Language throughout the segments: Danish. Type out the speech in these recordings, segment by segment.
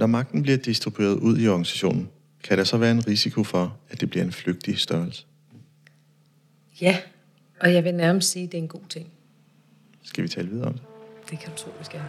Når magten bliver distribueret ud i organisationen, kan der så være en risiko for, at det bliver en flygtig størrelse? Ja, og jeg vil nærmest sige, at det er en god ting. Skal vi tale videre om det? Det kan du tro, vi skal.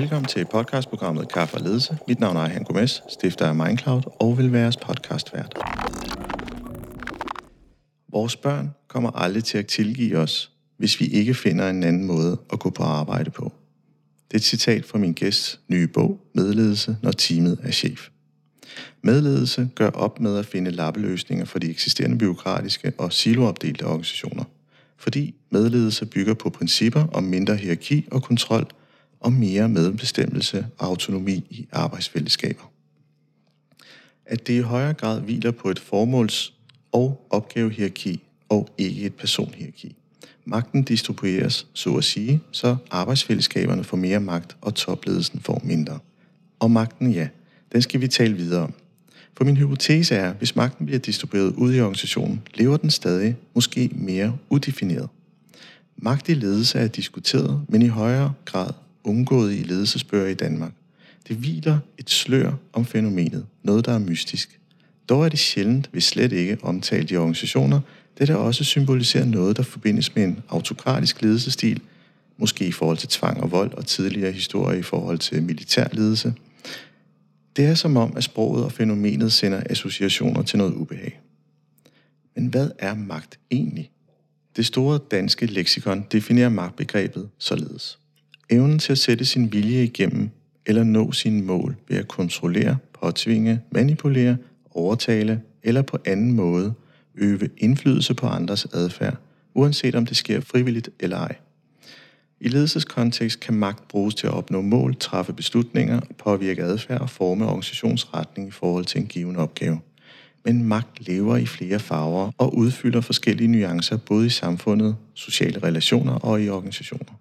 Velkommen til podcastprogrammet Kaffe og Ledelse. Mit navn er Han Gomes, stifter af Mindcloud og vil være jeres podcastvært. Vores børn kommer aldrig til at tilgive os, hvis vi ikke finder en anden måde at gå på arbejde på. Det er et citat fra min gæsts nye bog, Medledelse, når teamet er chef. Medledelse gør op med at finde lappeløsninger for de eksisterende byråkratiske og siloopdelte organisationer. Fordi medledelse bygger på principper om mindre hierarki og kontrol – og mere medbestemmelse og autonomi i arbejdsfællesskaber. At det i højere grad hviler på et formåls- og opgavehierarki og ikke et personhierarki. Magten distribueres, så at sige, så arbejdsfællesskaberne får mere magt og topledelsen får mindre. Og magten, ja, den skal vi tale videre om. For min hypotese er, at hvis magten bliver distribueret ud i organisationen, lever den stadig måske mere udefineret. Magt i ledelse er diskuteret, men i højere grad undgået i ledelsesbøger i Danmark. Det hviler et slør om fænomenet, noget der er mystisk. Dog er det sjældent, hvis slet ikke omtalt i organisationer, det der også symboliserer noget, der forbindes med en autokratisk ledelsestil, måske i forhold til tvang og vold og tidligere historie i forhold til militær ledelse. Det er som om, at sproget og fænomenet sender associationer til noget ubehag. Men hvad er magt egentlig? Det store danske leksikon definerer magtbegrebet således. Evnen til at sætte sin vilje igennem eller nå sine mål ved at kontrollere, påtvinge, manipulere, overtale eller på anden måde øve indflydelse på andres adfærd, uanset om det sker frivilligt eller ej. I ledelseskontekst kan magt bruges til at opnå mål, træffe beslutninger, påvirke adfærd og forme organisationsretning i forhold til en given opgave. Men magt lever i flere farver og udfylder forskellige nuancer både i samfundet, sociale relationer og i organisationer.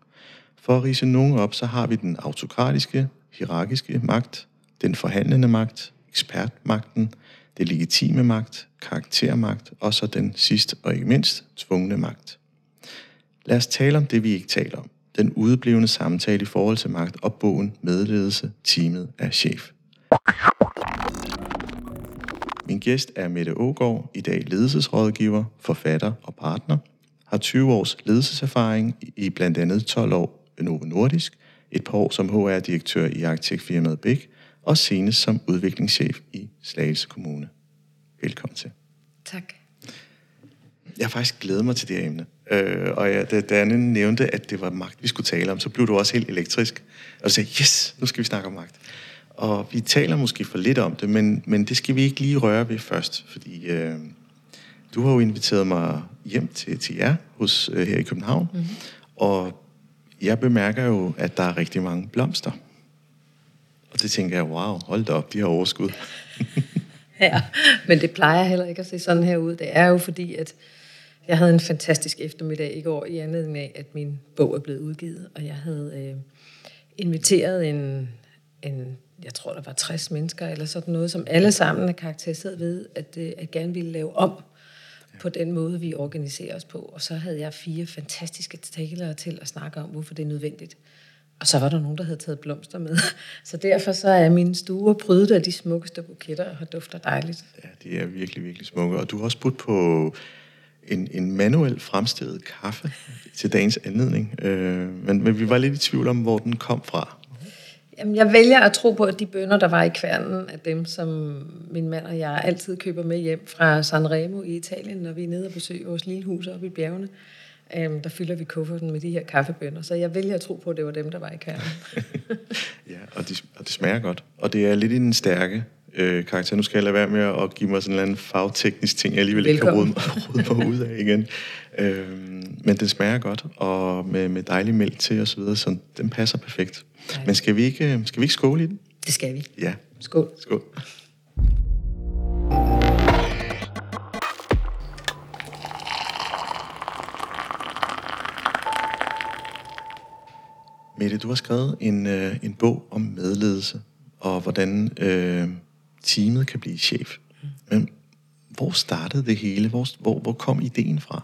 For at rise nogen op, så har vi den autokratiske, hierarkiske magt, den forhandlende magt, ekspertmagten, det legitime magt, karaktermagt og så den sidst og ikke mindst tvungne magt. Lad os tale om det, vi ikke taler om. Den udeblevende samtale i forhold til magt og bogen Medledelse, teamet er chef. Min gæst er Mette Ågaard, i dag ledelsesrådgiver, forfatter og partner, har 20 års ledelseserfaring i blandt andet 12 år Novo Nordisk, et par år som HR-direktør i arkitektfirmaet Big, og senest som udviklingschef i Slagelse Kommune. Velkommen til. Tak. Jeg har faktisk glædet mig til det her emne. Øh, og jeg, da, da Anne nævnte, at det var magt, vi skulle tale om, så blev du også helt elektrisk. Og du sagde, yes, nu skal vi snakke om magt. Og vi taler måske for lidt om det, men, men det skal vi ikke lige røre ved først, fordi øh, du har jo inviteret mig hjem til, til jer hos, øh, her i København, mm-hmm. og jeg bemærker jo, at der er rigtig mange blomster. Og det tænker jeg, wow, hold da op, de har overskud. ja, men det plejer heller ikke at se sådan her ud. Det er jo fordi, at jeg havde en fantastisk eftermiddag i går i anledning af, at min bog er blevet udgivet, og jeg havde øh, inviteret en, en, jeg tror der var 60 mennesker eller sådan noget, som alle sammen er karakteriseret ved, at, øh, at gerne ville lave om på den måde, vi organiserer os på. Og så havde jeg fire fantastiske talere til at snakke om, hvorfor det er nødvendigt. Og så var der nogen, der havde taget blomster med. Så derfor så er min stue prydet af de smukkeste buketter og dufter dejligt. Ja, de er virkelig, virkelig smukke. Og du har også budt på en, en manuel fremstillet kaffe til dagens anledning. Øh, men, men vi var lidt i tvivl om, hvor den kom fra. Jamen, jeg vælger at tro på, at de bønder, der var i kværnen, er dem, som min mand og jeg altid køber med hjem fra Sanremo i Italien, når vi er nede og besøger vores lille hus oppe i bjergene. Um, der fylder vi kufferten med de her kaffebønder. Så jeg vælger at tro på, at det var dem, der var i kværnen. ja, og, de, og det smager godt. Og det er lidt i den stærke øh, karakter. Nu skal jeg lade være med at give mig sådan en eller anden fagteknisk ting, jeg alligevel ikke kan rode, rode mig ud af igen. Øhm, men den smager godt, og med, med dejlig mælk til og så videre, så den passer perfekt. Men skal vi, ikke, skal vi ikke skåle i den? Det skal vi. Ja. Skål. Skål. Mette, du har skrevet en, øh, en bog om medledelse, og hvordan øh, teamet kan blive chef. Men hvor startede det hele? Hvor, hvor, hvor kom ideen fra?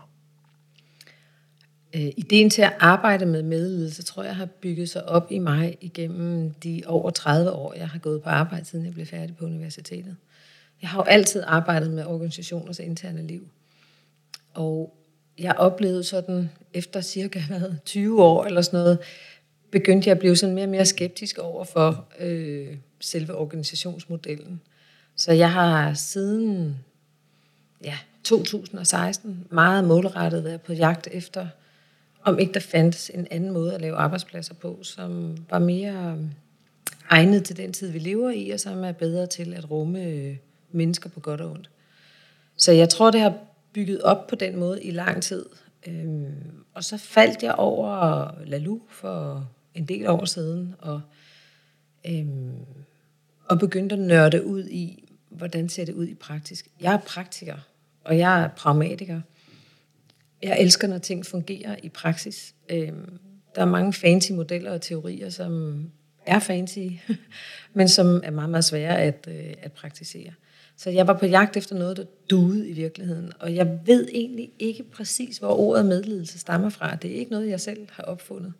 Øh, ideen til at arbejde med medledelse, tror jeg, har bygget sig op i mig igennem de over 30 år, jeg har gået på arbejde, siden jeg blev færdig på universitetet. Jeg har jo altid arbejdet med organisationers interne liv. Og jeg oplevede sådan, efter cirka hvad, 20 år eller sådan noget, begyndte jeg at blive sådan mere og mere skeptisk over for øh, selve organisationsmodellen. Så jeg har siden ja, 2016 meget målrettet været på jagt efter, om ikke der fandtes en anden måde at lave arbejdspladser på, som var mere øh, egnet til den tid, vi lever i, og som er bedre til at rumme øh, mennesker på godt og ondt. Så jeg tror, det har bygget op på den måde i lang tid. Øhm, og så faldt jeg over Lalu for en del år siden, og, øhm, og begyndte at nørde ud i, hvordan ser det ud i praktisk. Jeg er praktiker, og jeg er pragmatiker. Jeg elsker, når ting fungerer i praksis. Øhm, der er mange fancy modeller og teorier, som er fancy, men som er meget, meget svære at, øh, at praktisere. Så jeg var på jagt efter noget, der duede i virkeligheden. Og jeg ved egentlig ikke præcis, hvor ordet medledelse stammer fra. Det er ikke noget, jeg selv har opfundet.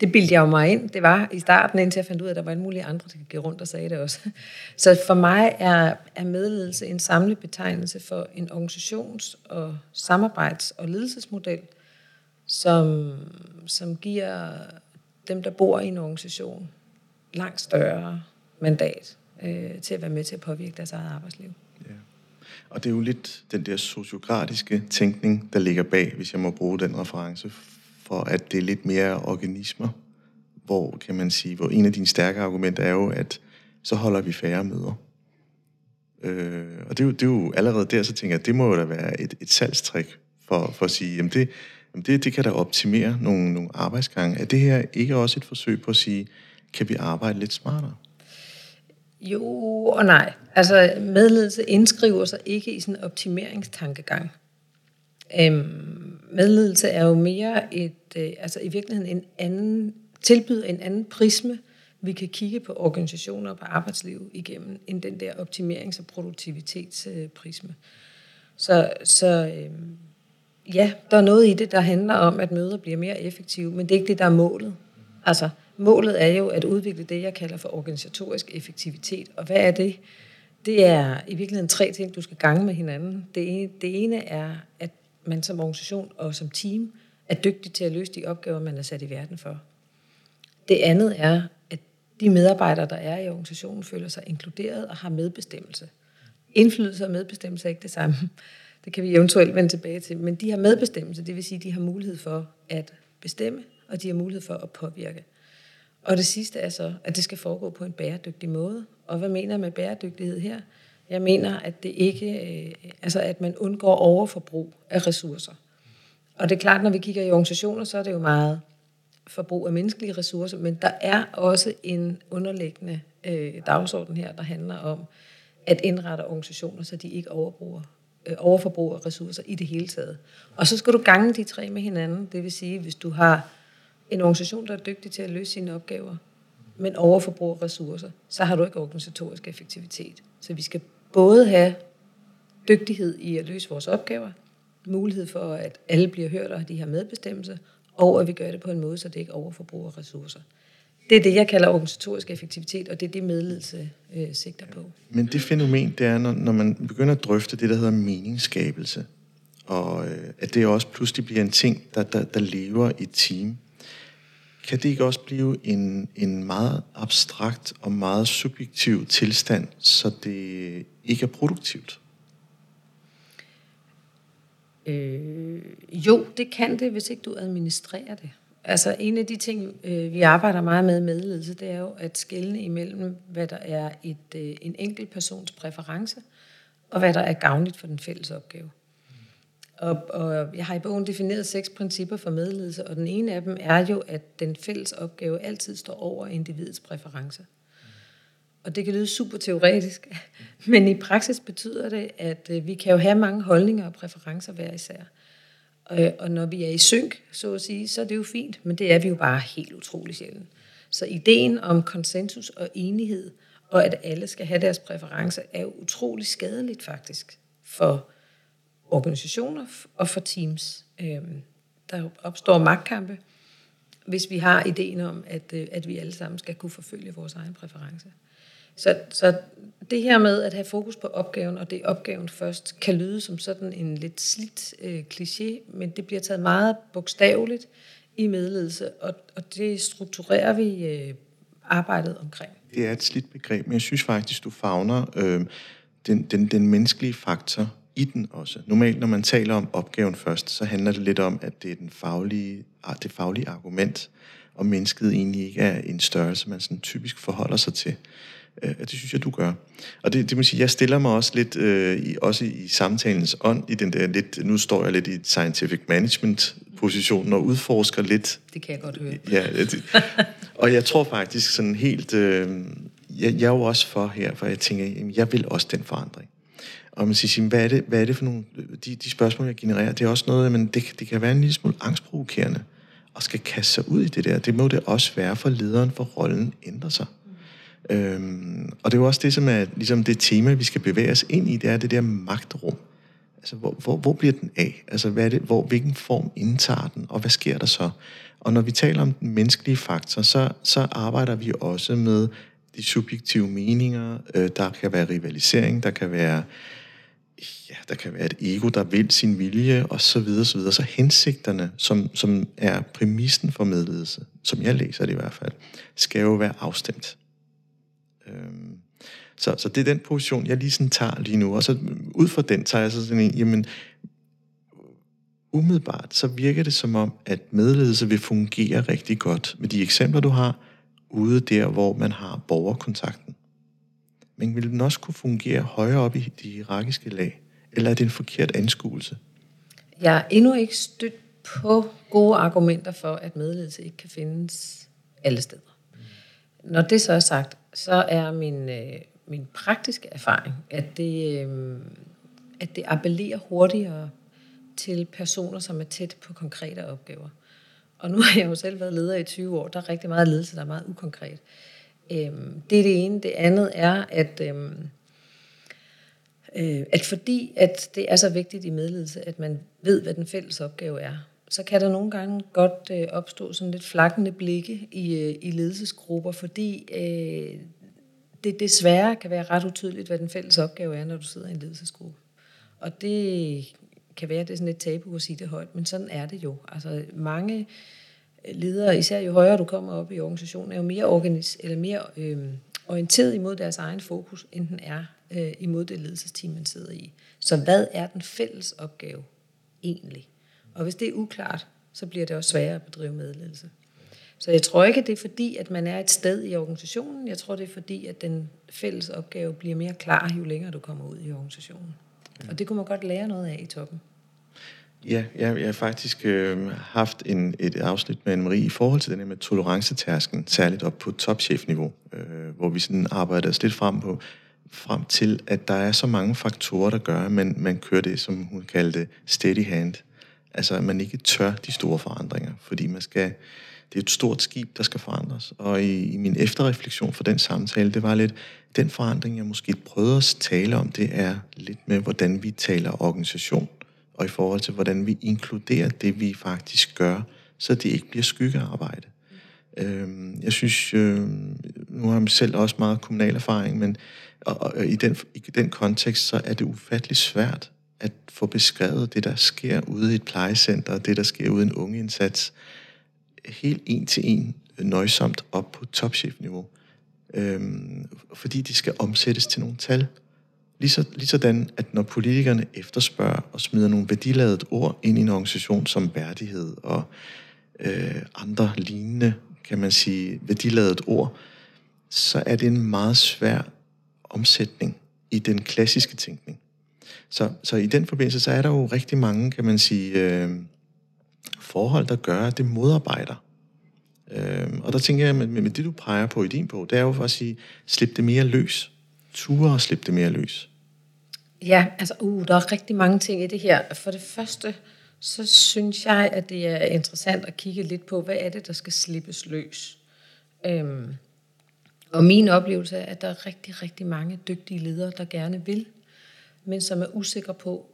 Det bildte jeg jo mig ind. Det var i starten, indtil jeg fandt ud af, at der var en mulig andre, der gik rundt og sagde det også. Så for mig er, er medledelse en samlet betegnelse for en organisations- og samarbejds- og ledelsesmodel, som, som giver dem, der bor i en organisation, langt større mandat øh, til at være med til at påvirke deres eget arbejdsliv. Ja. Og det er jo lidt den der sociokratiske tænkning, der ligger bag, hvis jeg må bruge den reference, for at det er lidt mere organismer, hvor kan man sige, hvor en af dine stærke argumenter er jo, at så holder vi færre møder. Øh, og det er, jo, det er jo allerede der, så tænker jeg, det må jo da være et, et salgstrik for, for at sige, jamen det, jamen det, det kan da optimere nogle, nogle arbejdsgange. Er det her ikke også et forsøg på at sige, kan vi arbejde lidt smartere? Jo og nej. Altså medledelse indskriver sig ikke i sådan en optimeringstankegang. Øhm, medledelse er jo mere et, øh, altså i virkeligheden en anden, tilbyder en anden prisme, vi kan kigge på organisationer og på arbejdsliv igennem, end den der optimerings- og produktivitetsprisme. Så, så øh, ja, der er noget i det, der handler om, at møder bliver mere effektive, men det er ikke det, der er målet. Altså, Målet er jo at udvikle det, jeg kalder for organisatorisk effektivitet. Og hvad er det? Det er i virkeligheden tre ting, du skal gange med hinanden. Det ene, det ene er, at man som organisation og som team er dygtig til at løse de opgaver, man er sat i verden for. Det andet er, at de medarbejdere, der er i organisationen, føler sig inkluderet og har medbestemmelse. Indflydelse og medbestemmelse er ikke det samme. Det kan vi eventuelt vende tilbage til. Men de har medbestemmelse, det vil sige, at de har mulighed for at bestemme, og de har mulighed for at påvirke. Og det sidste er så, at det skal foregå på en bæredygtig måde. Og hvad mener jeg med bæredygtighed her? Jeg mener, at det ikke, øh, altså at man undgår overforbrug af ressourcer. Og det er klart, når vi kigger i organisationer, så er det jo meget forbrug af menneskelige ressourcer, men der er også en underliggende øh, dagsorden her, der handler om at indrette organisationer, så de ikke overbruger, øh, overforbruger ressourcer i det hele taget. Og så skal du gange de tre med hinanden. Det vil sige, hvis du har en organisation, der er dygtig til at løse sine opgaver, men overforbruger ressourcer, så har du ikke organisatorisk effektivitet. Så vi skal både have dygtighed i at løse vores opgaver, mulighed for, at alle bliver hørt og de har medbestemmelse, og at vi gør det på en måde, så det ikke overforbruger ressourcer. Det er det, jeg kalder organisatorisk effektivitet, og det er det, medledelse øh, sigter på. Men det fænomen, det er, når, når man begynder at drøfte det, der hedder meningsskabelse, og øh, at det også pludselig bliver en ting, der, der, der lever i et team, kan det ikke også blive en, en meget abstrakt og meget subjektiv tilstand, så det ikke er produktivt? Øh, jo, det kan det, hvis ikke du administrerer det. Altså en af de ting, øh, vi arbejder meget med i medledelse, det er jo at skelne imellem, hvad der er et, øh, en enkelt persons præference, og hvad der er gavnligt for den fælles opgave. Og, og jeg har i bogen defineret seks principper for medledelse, og den ene af dem er jo, at den fælles opgave altid står over individets præference. Og det kan lyde super teoretisk, men i praksis betyder det, at øh, vi kan jo have mange holdninger og præferencer hver især. Og, øh, og når vi er i synk, så at sige, så er det jo fint, men det er vi jo bare helt utrolig sjældent. Så ideen om konsensus og enighed, og at alle skal have deres præferencer, er jo utrolig skadeligt faktisk for organisationer og for teams. Øhm, der opstår magtkampe, hvis vi har ideen om, at, øh, at vi alle sammen skal kunne forfølge vores egen præference. Så, så det her med at have fokus på opgaven, og det opgaven først, kan lyde som sådan en lidt slidt øh, kliché, men det bliver taget meget bogstaveligt i medledelse, og, og det strukturerer vi øh, arbejdet omkring. Det er et slidt begreb, men jeg synes faktisk, du fagner øh, den, den, den menneskelige faktor i den også. Normalt, når man taler om opgaven først, så handler det lidt om, at det er den faglige, det faglige argument, og mennesket egentlig ikke er en størrelse, man sådan typisk forholder sig til. Øh, det synes jeg, du gør. Og det, det må sige, jeg stiller mig også lidt, øh, i, også i samtalens ånd, i den der lidt, nu står jeg lidt i et scientific management position og udforsker lidt. Det kan jeg godt høre. Ja, det, og jeg tror faktisk sådan helt, øh, jeg, jeg er jo også for her, for jeg tænker, jamen, jeg vil også den forandring. Og man siger, hvad er, det, hvad er det for nogle, de, de spørgsmål, jeg genererer, det er også noget, men det, det kan være en lille smule angstprovokerende, og skal kaste sig ud i det der. Det må det også være for lederen, for rollen ændrer sig. Mm. Øhm, og det er jo også det, som er ligesom det tema, vi skal bevæge os ind i, det er det der magtrum. Altså, hvor, hvor, hvor bliver den af? Altså, hvad er det, hvor, hvilken form indtager den, og hvad sker der så? Og når vi taler om den menneskelige faktor, så, så arbejder vi også med de subjektive meninger. Øh, der kan være rivalisering, der kan være ja, der kan være et ego, der vil sin vilje, og så videre, så videre. Så hensigterne, som, som er præmissen for medledelse, som jeg læser det i hvert fald, skal jo være afstemt. Øhm, så, så det er den position, jeg lige sådan tager lige nu. Og så ud fra den tager jeg så sådan en, jamen, umiddelbart, så virker det som om, at medledelse vil fungere rigtig godt med de eksempler, du har, ude der, hvor man har borgerkontakten. Men vil den også kunne fungere højere op i de hierarkiske lag? Eller er det en forkert anskuelse? Jeg er endnu ikke stødt på gode argumenter for, at medledelse ikke kan findes alle steder. Når det så er sagt, så er min, øh, min praktiske erfaring, at det, øh, at det appellerer hurtigere til personer, som er tæt på konkrete opgaver. Og nu har jeg jo selv været leder i 20 år. Der er rigtig meget ledelse, der er meget ukonkret. Øhm, det er det ene. Det andet er, at, øhm, øh, at fordi at det er så vigtigt i medledelse, at man ved, hvad den fælles opgave er, så kan der nogle gange godt øh, opstå sådan lidt flakkende blikke i, øh, i ledelsesgrupper, fordi øh, det desværre kan være ret utydeligt, hvad den fælles opgave er, når du sidder i en ledelsesgruppe. Og det kan være, det er sådan et tabu at sige det højt, men sådan er det jo. Altså mange ledere, især jo højere du kommer op i organisationen, er jo mere, organis- eller mere øh, orienteret imod deres egen fokus, end den er øh, imod det ledelsesteam, man sidder i. Så hvad er den fælles opgave egentlig? Og hvis det er uklart, så bliver det også sværere at bedrive medledelse. Så jeg tror ikke, det er fordi, at man er et sted i organisationen. Jeg tror, det er fordi, at den fælles opgave bliver mere klar, jo længere du kommer ud i organisationen. Og det kunne man godt lære noget af i toppen. Ja, jeg, jeg har faktisk øh, haft en, et afsnit med Anne-Marie i forhold til den her med tolerancetærsken, særligt op på topchefniveau, øh, hvor vi sådan arbejder os lidt frem på, frem til, at der er så mange faktorer, der gør, at man, man kører det, som hun kaldte steady hand. Altså, at man ikke tør de store forandringer, fordi man skal, det er et stort skib, der skal forandres. Og i, i min efterreflektion for den samtale, det var lidt, den forandring, jeg måske prøvede at tale om, det er lidt med, hvordan vi taler organisation og i forhold til, hvordan vi inkluderer det, vi faktisk gør, så det ikke bliver skyggearbejde. Mm. jeg synes, øh, nu har jeg selv også meget kommunal erfaring, men og, og i, den, i den kontekst, så er det ufatteligt svært at få beskrevet det, der sker ude i et plejecenter, det, der sker ude i en ungeindsats, helt en til en nøjsomt op på topchefniveau. Øhm, fordi de skal omsættes til nogle tal. Lige, lige sådan, at når politikerne efterspørger og smider nogle værdiladet ord ind i en organisation som værdighed og øh, andre lignende, kan man sige, værdiladet ord, så er det en meget svær omsætning i den klassiske tænkning. Så, så i den forbindelse, så er der jo rigtig mange, kan man sige, øh, forhold, der gør, at det modarbejder. Øh, og der tænker jeg, med, med det du peger på i din bog, det er jo for at sige, slip det mere løs ture at slippe det mere løs? Ja, altså uh, der er rigtig mange ting i det her. For det første, så synes jeg, at det er interessant at kigge lidt på, hvad er det, der skal slippes løs. Øhm, og min oplevelse er, at der er rigtig, rigtig mange dygtige ledere, der gerne vil, men som er usikre på,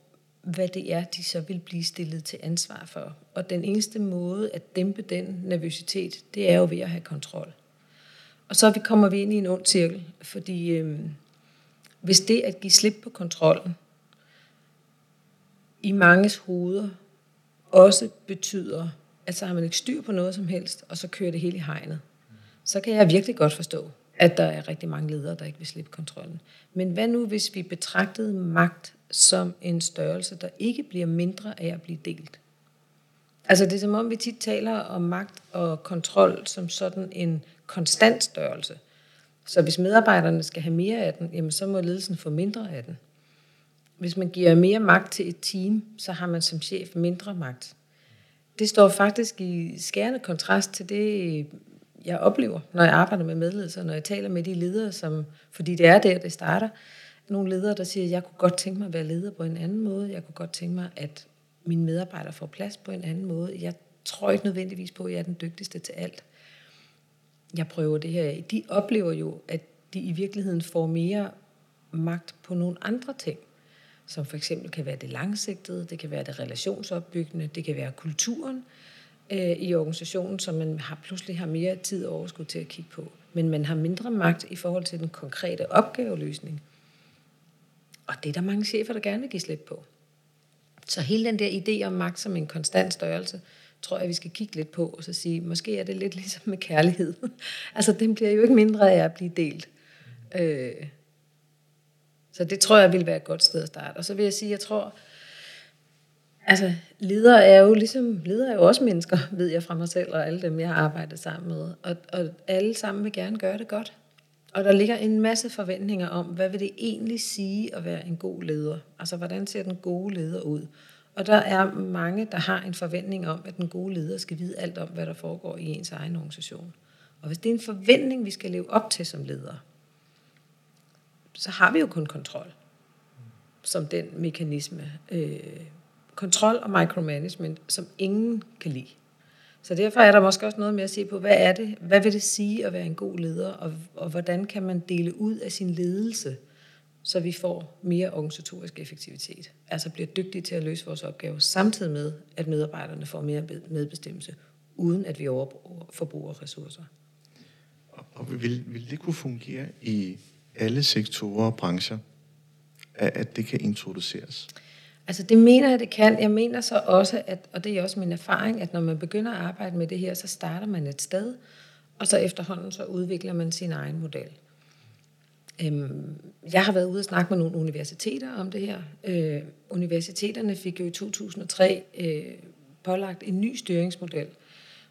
hvad det er, de så vil blive stillet til ansvar for. Og den eneste måde at dæmpe den nervøsitet, det er jo ved at have kontrol. Og så kommer vi ind i en ond cirkel, fordi øhm, hvis det at give slip på kontrollen i manges hoveder også betyder, at så har man ikke styr på noget som helst, og så kører det hele i hegnet, så kan jeg virkelig godt forstå, at der er rigtig mange ledere, der ikke vil slippe kontrollen. Men hvad nu, hvis vi betragtede magt som en størrelse, der ikke bliver mindre af at blive delt? Altså det er som om, vi tit taler om magt og kontrol som sådan en konstant størrelse. Så hvis medarbejderne skal have mere af den, jamen så må ledelsen få mindre af den. Hvis man giver mere magt til et team, så har man som chef mindre magt. Det står faktisk i skærende kontrast til det, jeg oplever, når jeg arbejder med medledelse, når jeg taler med de ledere, som, fordi det er der, det starter. Nogle ledere, der siger, jeg kunne godt tænke mig at være leder på en anden måde. Jeg kunne godt tænke mig, at mine medarbejdere får plads på en anden måde. Jeg tror ikke nødvendigvis på, at jeg er den dygtigste til alt. Jeg prøver det her af. De oplever jo, at de i virkeligheden får mere magt på nogle andre ting som for eksempel kan være det langsigtede, det kan være det relationsopbyggende, det kan være kulturen øh, i organisationen, som man har pludselig har mere tid og overskud til at kigge på. Men man har mindre magt i forhold til den konkrete opgaveløsning. Og det er der mange chefer, der gerne vil give slip på. Så hele den der idé om magt som en konstant størrelse, tror jeg, vi skal kigge lidt på, og så sige, måske er det lidt ligesom med kærlighed. altså, den bliver jo ikke mindre af at blive delt. Øh, så det tror jeg vil være et godt sted at starte. Og så vil jeg sige, jeg tror, altså ledere er jo ligesom, ledere er jo også mennesker, ved jeg fra mig selv og alle dem, jeg har arbejdet sammen med. Og, og alle sammen vil gerne gøre det godt. Og der ligger en masse forventninger om, hvad vil det egentlig sige at være en god leder? Altså, hvordan ser den gode leder ud? Og der er mange, der har en forventning om, at den gode leder skal vide alt om, hvad der foregår i ens egen organisation. Og hvis det er en forventning, vi skal leve op til som ledere, så har vi jo kun kontrol som den mekanisme. Øh, kontrol og micromanagement, som ingen kan lide. Så derfor er der måske også noget med at se på, hvad er det, hvad vil det sige at være en god leder, og, og hvordan kan man dele ud af sin ledelse, så vi får mere organisatorisk effektivitet. Altså bliver dygtige til at løse vores opgaver, samtidig med, at medarbejderne får mere medbestemmelse, uden at vi forbruger ressourcer. Og vil, vil det kunne fungere i alle sektorer og brancher, at, at det kan introduceres? Altså det mener jeg, det kan. Jeg mener så også, at, og det er også min erfaring, at når man begynder at arbejde med det her, så starter man et sted, og så efterhånden så udvikler man sin egen model. Øhm, jeg har været ude og snakke med nogle universiteter om det her. Øh, universiteterne fik jo i 2003 øh, pålagt en ny styringsmodel,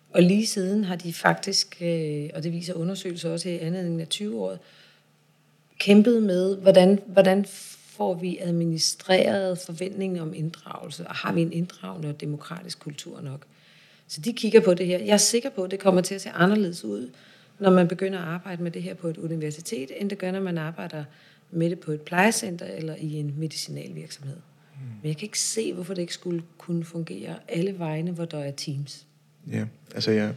og lige siden har de faktisk, øh, og det viser undersøgelser også i andet af 20 år, kæmpet med, hvordan, hvordan får vi administreret forventningen om inddragelse, og har vi en inddragende og demokratisk kultur nok? Så de kigger på det her. Jeg er sikker på, at det kommer til at se anderledes ud, når man begynder at arbejde med det her på et universitet, end det gør, når man arbejder med det på et plejecenter eller i en medicinalvirksomhed. Mm. Men jeg kan ikke se, hvorfor det ikke skulle kunne fungere alle vegne, hvor der er teams. Ja, altså jeg,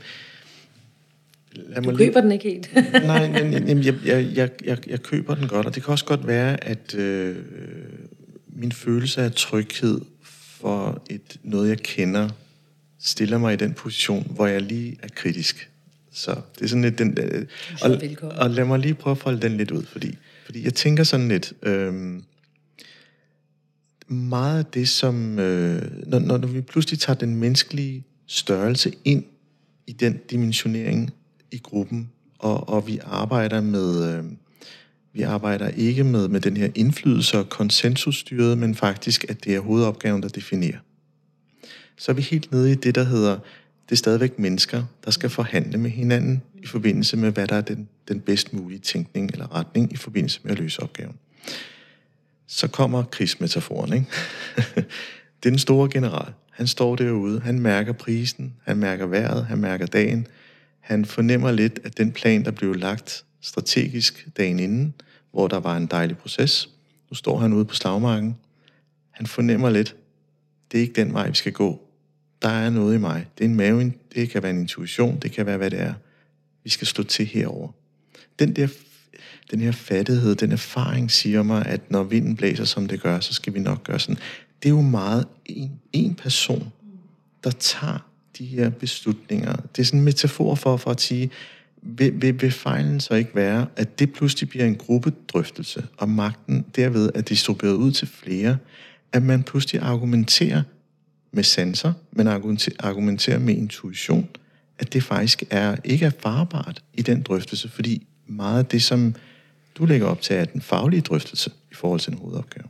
Lad du køber lige... den ikke helt. nej, men, jamen, jeg, jeg, jeg, jeg køber den godt, og det kan også godt være, at øh, min følelse af tryghed for et, noget, jeg kender, stiller mig i den position, hvor jeg lige er kritisk. Så det er sådan lidt den... Øh, og, og lad mig lige prøve at folde den lidt ud, fordi, fordi jeg tænker sådan lidt... Øh, meget af det, som... Øh, når, når vi pludselig tager den menneskelige størrelse ind i den dimensionering i gruppen, og, og vi arbejder med... Øh, vi arbejder ikke med, med den her indflydelse og konsensusstyret, men faktisk, at det er hovedopgaven, der definerer. Så er vi helt nede i det, der hedder, det er stadigvæk mennesker, der skal forhandle med hinanden i forbindelse med, hvad der er den, den bedst mulige tænkning eller retning i forbindelse med at løse opgaven. Så kommer krigsmetaforen, ikke? det er den store general. Han står derude, han mærker prisen, han mærker vejret, han mærker dagen, han fornemmer lidt, at den plan, der blev lagt strategisk dagen inden, hvor der var en dejlig proces, nu står han ude på slagmarken, han fornemmer lidt, det er ikke den vej, vi skal gå der er noget i mig. Det er en mave, det kan være en intuition, det kan være, hvad det er. Vi skal slå til herover. Den der den her fattighed, den erfaring siger mig, at når vinden blæser, som det gør, så skal vi nok gøre sådan. Det er jo meget en, en person, der tager de her beslutninger. Det er sådan en metafor for, for at sige, vil, vil, vil fejlen så ikke være, at det pludselig bliver en gruppedrøftelse, og magten derved er distribueret ud til flere, at man pludselig argumenterer med sanser, men argumenterer med intuition, at det faktisk er, ikke er farbart i den drøftelse, fordi meget af det, som du lægger op til, er den faglige drøftelse i forhold til en hovedopgave.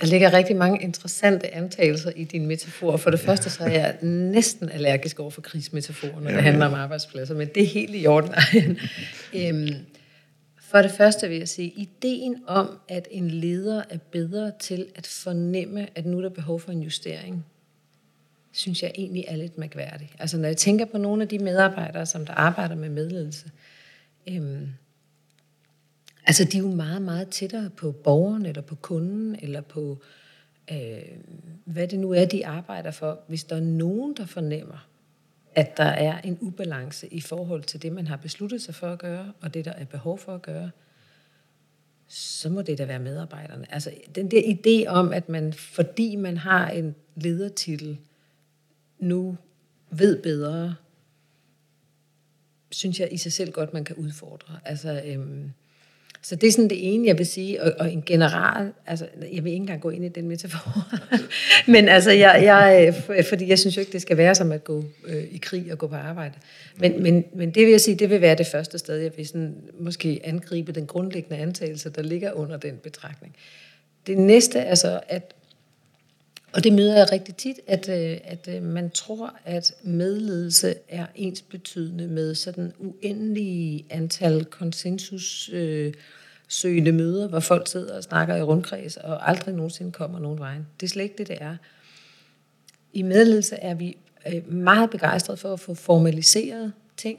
Der ligger rigtig mange interessante antagelser i din metafor. For det første så er jeg næsten allergisk over for krigsmetaforer, når ja, det handler om arbejdspladser, men det er helt i orden. øhm, for det første vil jeg sige, ideen om, at en leder er bedre til at fornemme, at nu er der behov for en justering, synes jeg egentlig er lidt mærkværdig. Altså når jeg tænker på nogle af de medarbejdere, som der arbejder med medledelse, øhm, Altså, de er jo meget, meget tættere på borgeren, eller på kunden, eller på, øh, hvad det nu er, de arbejder for. Hvis der er nogen, der fornemmer, at der er en ubalance i forhold til det, man har besluttet sig for at gøre, og det, der er behov for at gøre, så må det da være medarbejderne. Altså, den der idé om, at man, fordi man har en ledertitel, nu ved bedre, synes jeg i sig selv godt, man kan udfordre. Altså, øhm, så det er sådan det ene, jeg vil sige, og, og en general, altså jeg vil ikke engang gå ind i den metafor, men altså jeg, jeg, øh, fordi jeg synes jo ikke, det skal være som at gå øh, i krig og gå på arbejde. Men, men, men det vil jeg sige, det vil være det første sted, jeg vil sådan, måske angribe den grundlæggende antagelse, der ligger under den betragtning. Det næste er så, at og det møder jeg rigtig tit, at, øh, at øh, man tror, at medledelse er ens betydende med sådan uendelige antal konsensus øh, søgende møder, hvor folk sidder og snakker i rundkreds og aldrig nogensinde kommer nogen vej. Det er slet ikke det, det er. I medledelse er vi øh, meget begejstrede for at få formaliseret ting,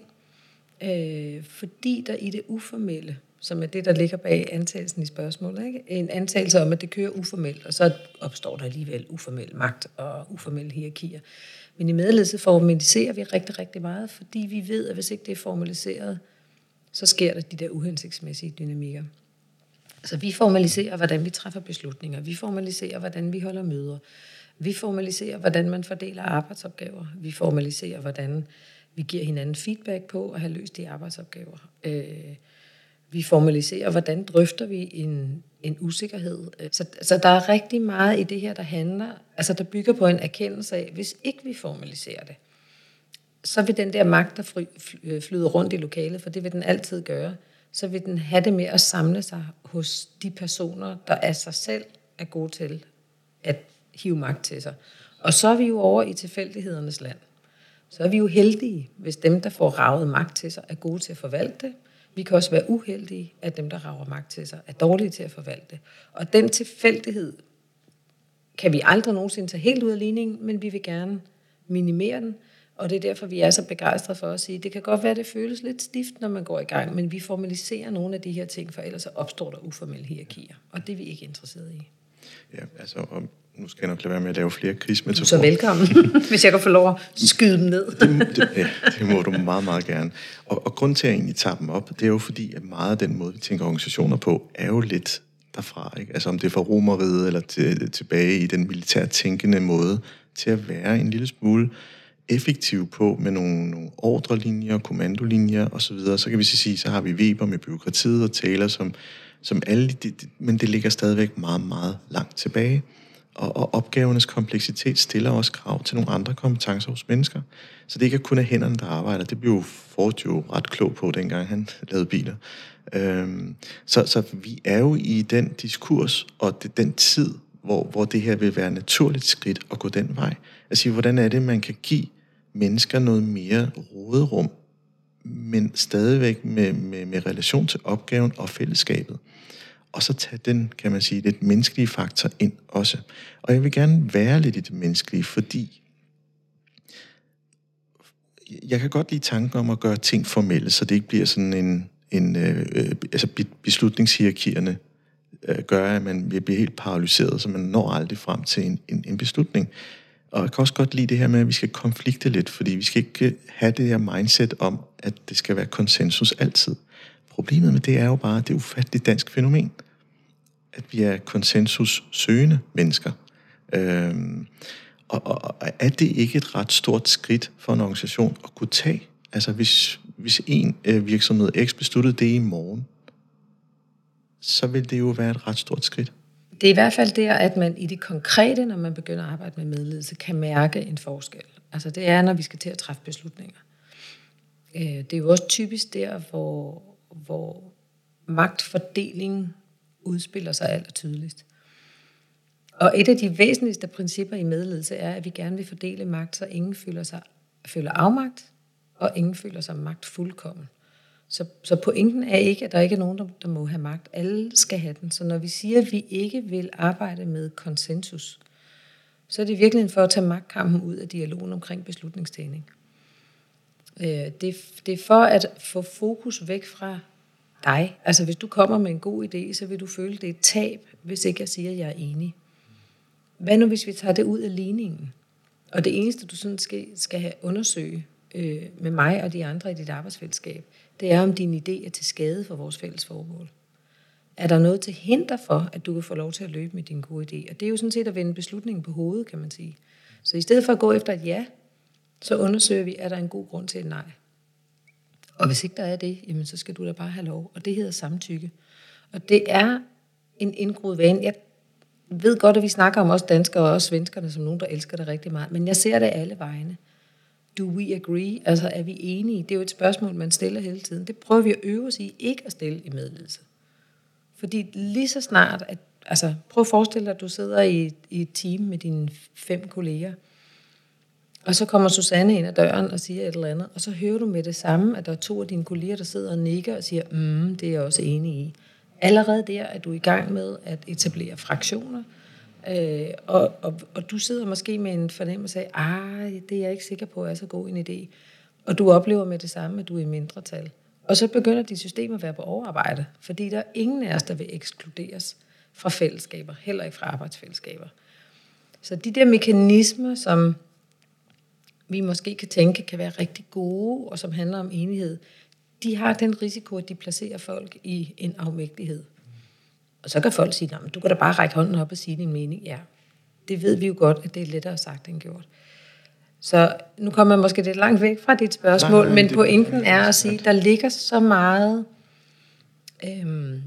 øh, fordi der i det uformelle som er det, der ligger bag antagelsen i spørgsmålet. Ikke? En antagelse om, at det kører uformelt, og så opstår der alligevel uformel magt og uformelle hierarkier. Men i medledelse formaliserer vi rigtig, rigtig meget, fordi vi ved, at hvis ikke det er formaliseret, så sker der de der uhensigtsmæssige dynamikker. Så vi formaliserer, hvordan vi træffer beslutninger. Vi formaliserer, hvordan vi holder møder. Vi formaliserer, hvordan man fordeler arbejdsopgaver. Vi formaliserer, hvordan vi giver hinanden feedback på at have løst de arbejdsopgaver. Øh, vi formaliserer, hvordan drøfter vi en, en usikkerhed. Øh, så, så der er rigtig meget i det her, der handler, altså der bygger på en erkendelse af, hvis ikke vi formaliserer det, så vil den der magt, der fly, øh, flyder rundt i lokalet, for det vil den altid gøre, så vil den have det med at samle sig hos de personer, der af sig selv er gode til at hive magt til sig. Og så er vi jo over i tilfældighedernes land. Så er vi jo heldige, hvis dem, der får ravet magt til sig, er gode til at forvalte det, vi kan også være uheldige, at dem, der rager magt til sig, er dårlige til at forvalte. Og den tilfældighed kan vi aldrig nogensinde tage helt ud af ligningen, men vi vil gerne minimere den, og det er derfor, vi er så begejstrede for at sige, det kan godt være, det føles lidt stift, når man går i gang, men vi formaliserer nogle af de her ting, for ellers opstår der uformelle hierarkier, og det er vi ikke interesseret i. Ja, altså, og nu skal jeg nok lade være med at lave flere krigsmetaforer. Så velkommen, hvis jeg kan få lov at skyde dem ned. det, det, ja, det må du meget, meget gerne. Og, og grund til, at jeg egentlig tager dem op, det er jo fordi, at meget af den måde, vi tænker organisationer på, er jo lidt derfra. Ikke? Altså om det er fra romeriet eller til, tilbage i den militær tænkende måde, til at være en lille smule effektiv på med nogle, nogle ordrelinjer, kommandolinjer osv., så, så kan vi så sige, så har vi Weber med byråkratiet og Taylor, som, som alle, de, de, men det ligger stadigvæk meget, meget langt tilbage og, og opgavernes kompleksitet stiller også krav til nogle andre kompetencer hos mennesker. Så det ikke er kun af hænderne, der arbejder. Det blev Ford jo ret klog på, dengang han lavede biler. Øhm, så, så vi er jo i den diskurs, og det, den tid, hvor, hvor det her vil være naturligt skridt at gå den vej. Altså, hvordan er det, man kan give mennesker noget mere råderum, men stadigvæk med, med, med relation til opgaven og fællesskabet og så tage den, kan man sige, lidt menneskelige faktor ind også. Og jeg vil gerne være lidt i det menneskelige, fordi jeg kan godt lide tanken om at gøre ting formelle, så det ikke bliver sådan en, en øh, øh altså beslutningshierarkierne øh, gør, at man bliver helt paralyseret, så man når aldrig frem til en, en, en beslutning. Og jeg kan også godt lide det her med, at vi skal konflikte lidt, fordi vi skal ikke have det her mindset om, at det skal være konsensus altid. Problemet med det er jo bare, det ufatteligt dansk fænomen, at vi er konsensus-søgende mennesker. Øhm, og, og, og er det ikke et ret stort skridt for en organisation at kunne tage? Altså hvis, hvis en øh, virksomhed X besluttede det i morgen, så vil det jo være et ret stort skridt. Det er i hvert fald der, at man i det konkrete, når man begynder at arbejde med medledelse, kan mærke en forskel. Altså det er, når vi skal til at træffe beslutninger. Øh, det er jo også typisk der, hvor, hvor magtfordeling udspiller sig aller tydeligst. Og et af de væsentligste principper i medledelse er, at vi gerne vil fordele magt, så ingen føler sig føler afmagt, og ingen føler sig magt fuldkommen. Så, så pointen er ikke, at der ikke er nogen, der, der må have magt. Alle skal have den. Så når vi siger, at vi ikke vil arbejde med konsensus, så er det virkelig for at tage magtkampen ud af dialogen omkring beslutningstagning. Øh, det, det er for at få fokus væk fra dig. Altså hvis du kommer med en god idé, så vil du føle, det er et tab, hvis ikke jeg siger, at jeg er enig. Hvad nu, hvis vi tager det ud af ligningen? Og det eneste, du sådan skal, skal have undersøge øh, med mig og de andre i dit arbejdsfællesskab, det er, om din idé er til skade for vores fælles formål. Er der noget til hinder for, at du kan få lov til at løbe med din gode idé? Og det er jo sådan set at vende beslutningen på hovedet, kan man sige. Så i stedet for at gå efter et ja, så undersøger vi, er der en god grund til et nej. Og hvis ikke der er det, jamen så skal du da bare have lov. Og det hedder samtykke. Og det er en indgroet vane. Jeg ved godt, at vi snakker om os danskere og også svenskerne som nogen, der elsker det rigtig meget. Men jeg ser det alle vegne. Do we agree? Altså er vi enige? Det er jo et spørgsmål, man stiller hele tiden. Det prøver vi at øve os i ikke at stille i medledelse. Fordi lige så snart, at, altså prøv at forestille dig, at du sidder i, i et team med dine fem kolleger, og så kommer Susanne ind ad døren og siger et eller andet, og så hører du med det samme, at der er to af dine kolleger, der sidder og nikker og siger, mm, det er jeg også enig i. Allerede der er du i gang med at etablere fraktioner, øh, og, og, og du sidder måske med en fornemmelse af, ah, det er jeg ikke sikker på er så god en idé. Og du oplever med det samme, at du er i mindretal. Og så begynder dit system at være på overarbejde, fordi der er ingen af os, der vil ekskluderes fra fællesskaber, heller ikke fra arbejdsfællesskaber. Så de der mekanismer, som vi måske kan tænke kan være rigtig gode, og som handler om enighed, de har den risiko, at de placerer folk i en afmægtighed. Og så kan folk sige, du kan da bare række hånden op og sige din mening. Ja, det ved vi jo godt, at det er lettere sagt end gjort. Så nu kommer man måske lidt langt væk fra dit spørgsmål, nej, nej, men det, pointen er at sige, at der ligger så meget øhm,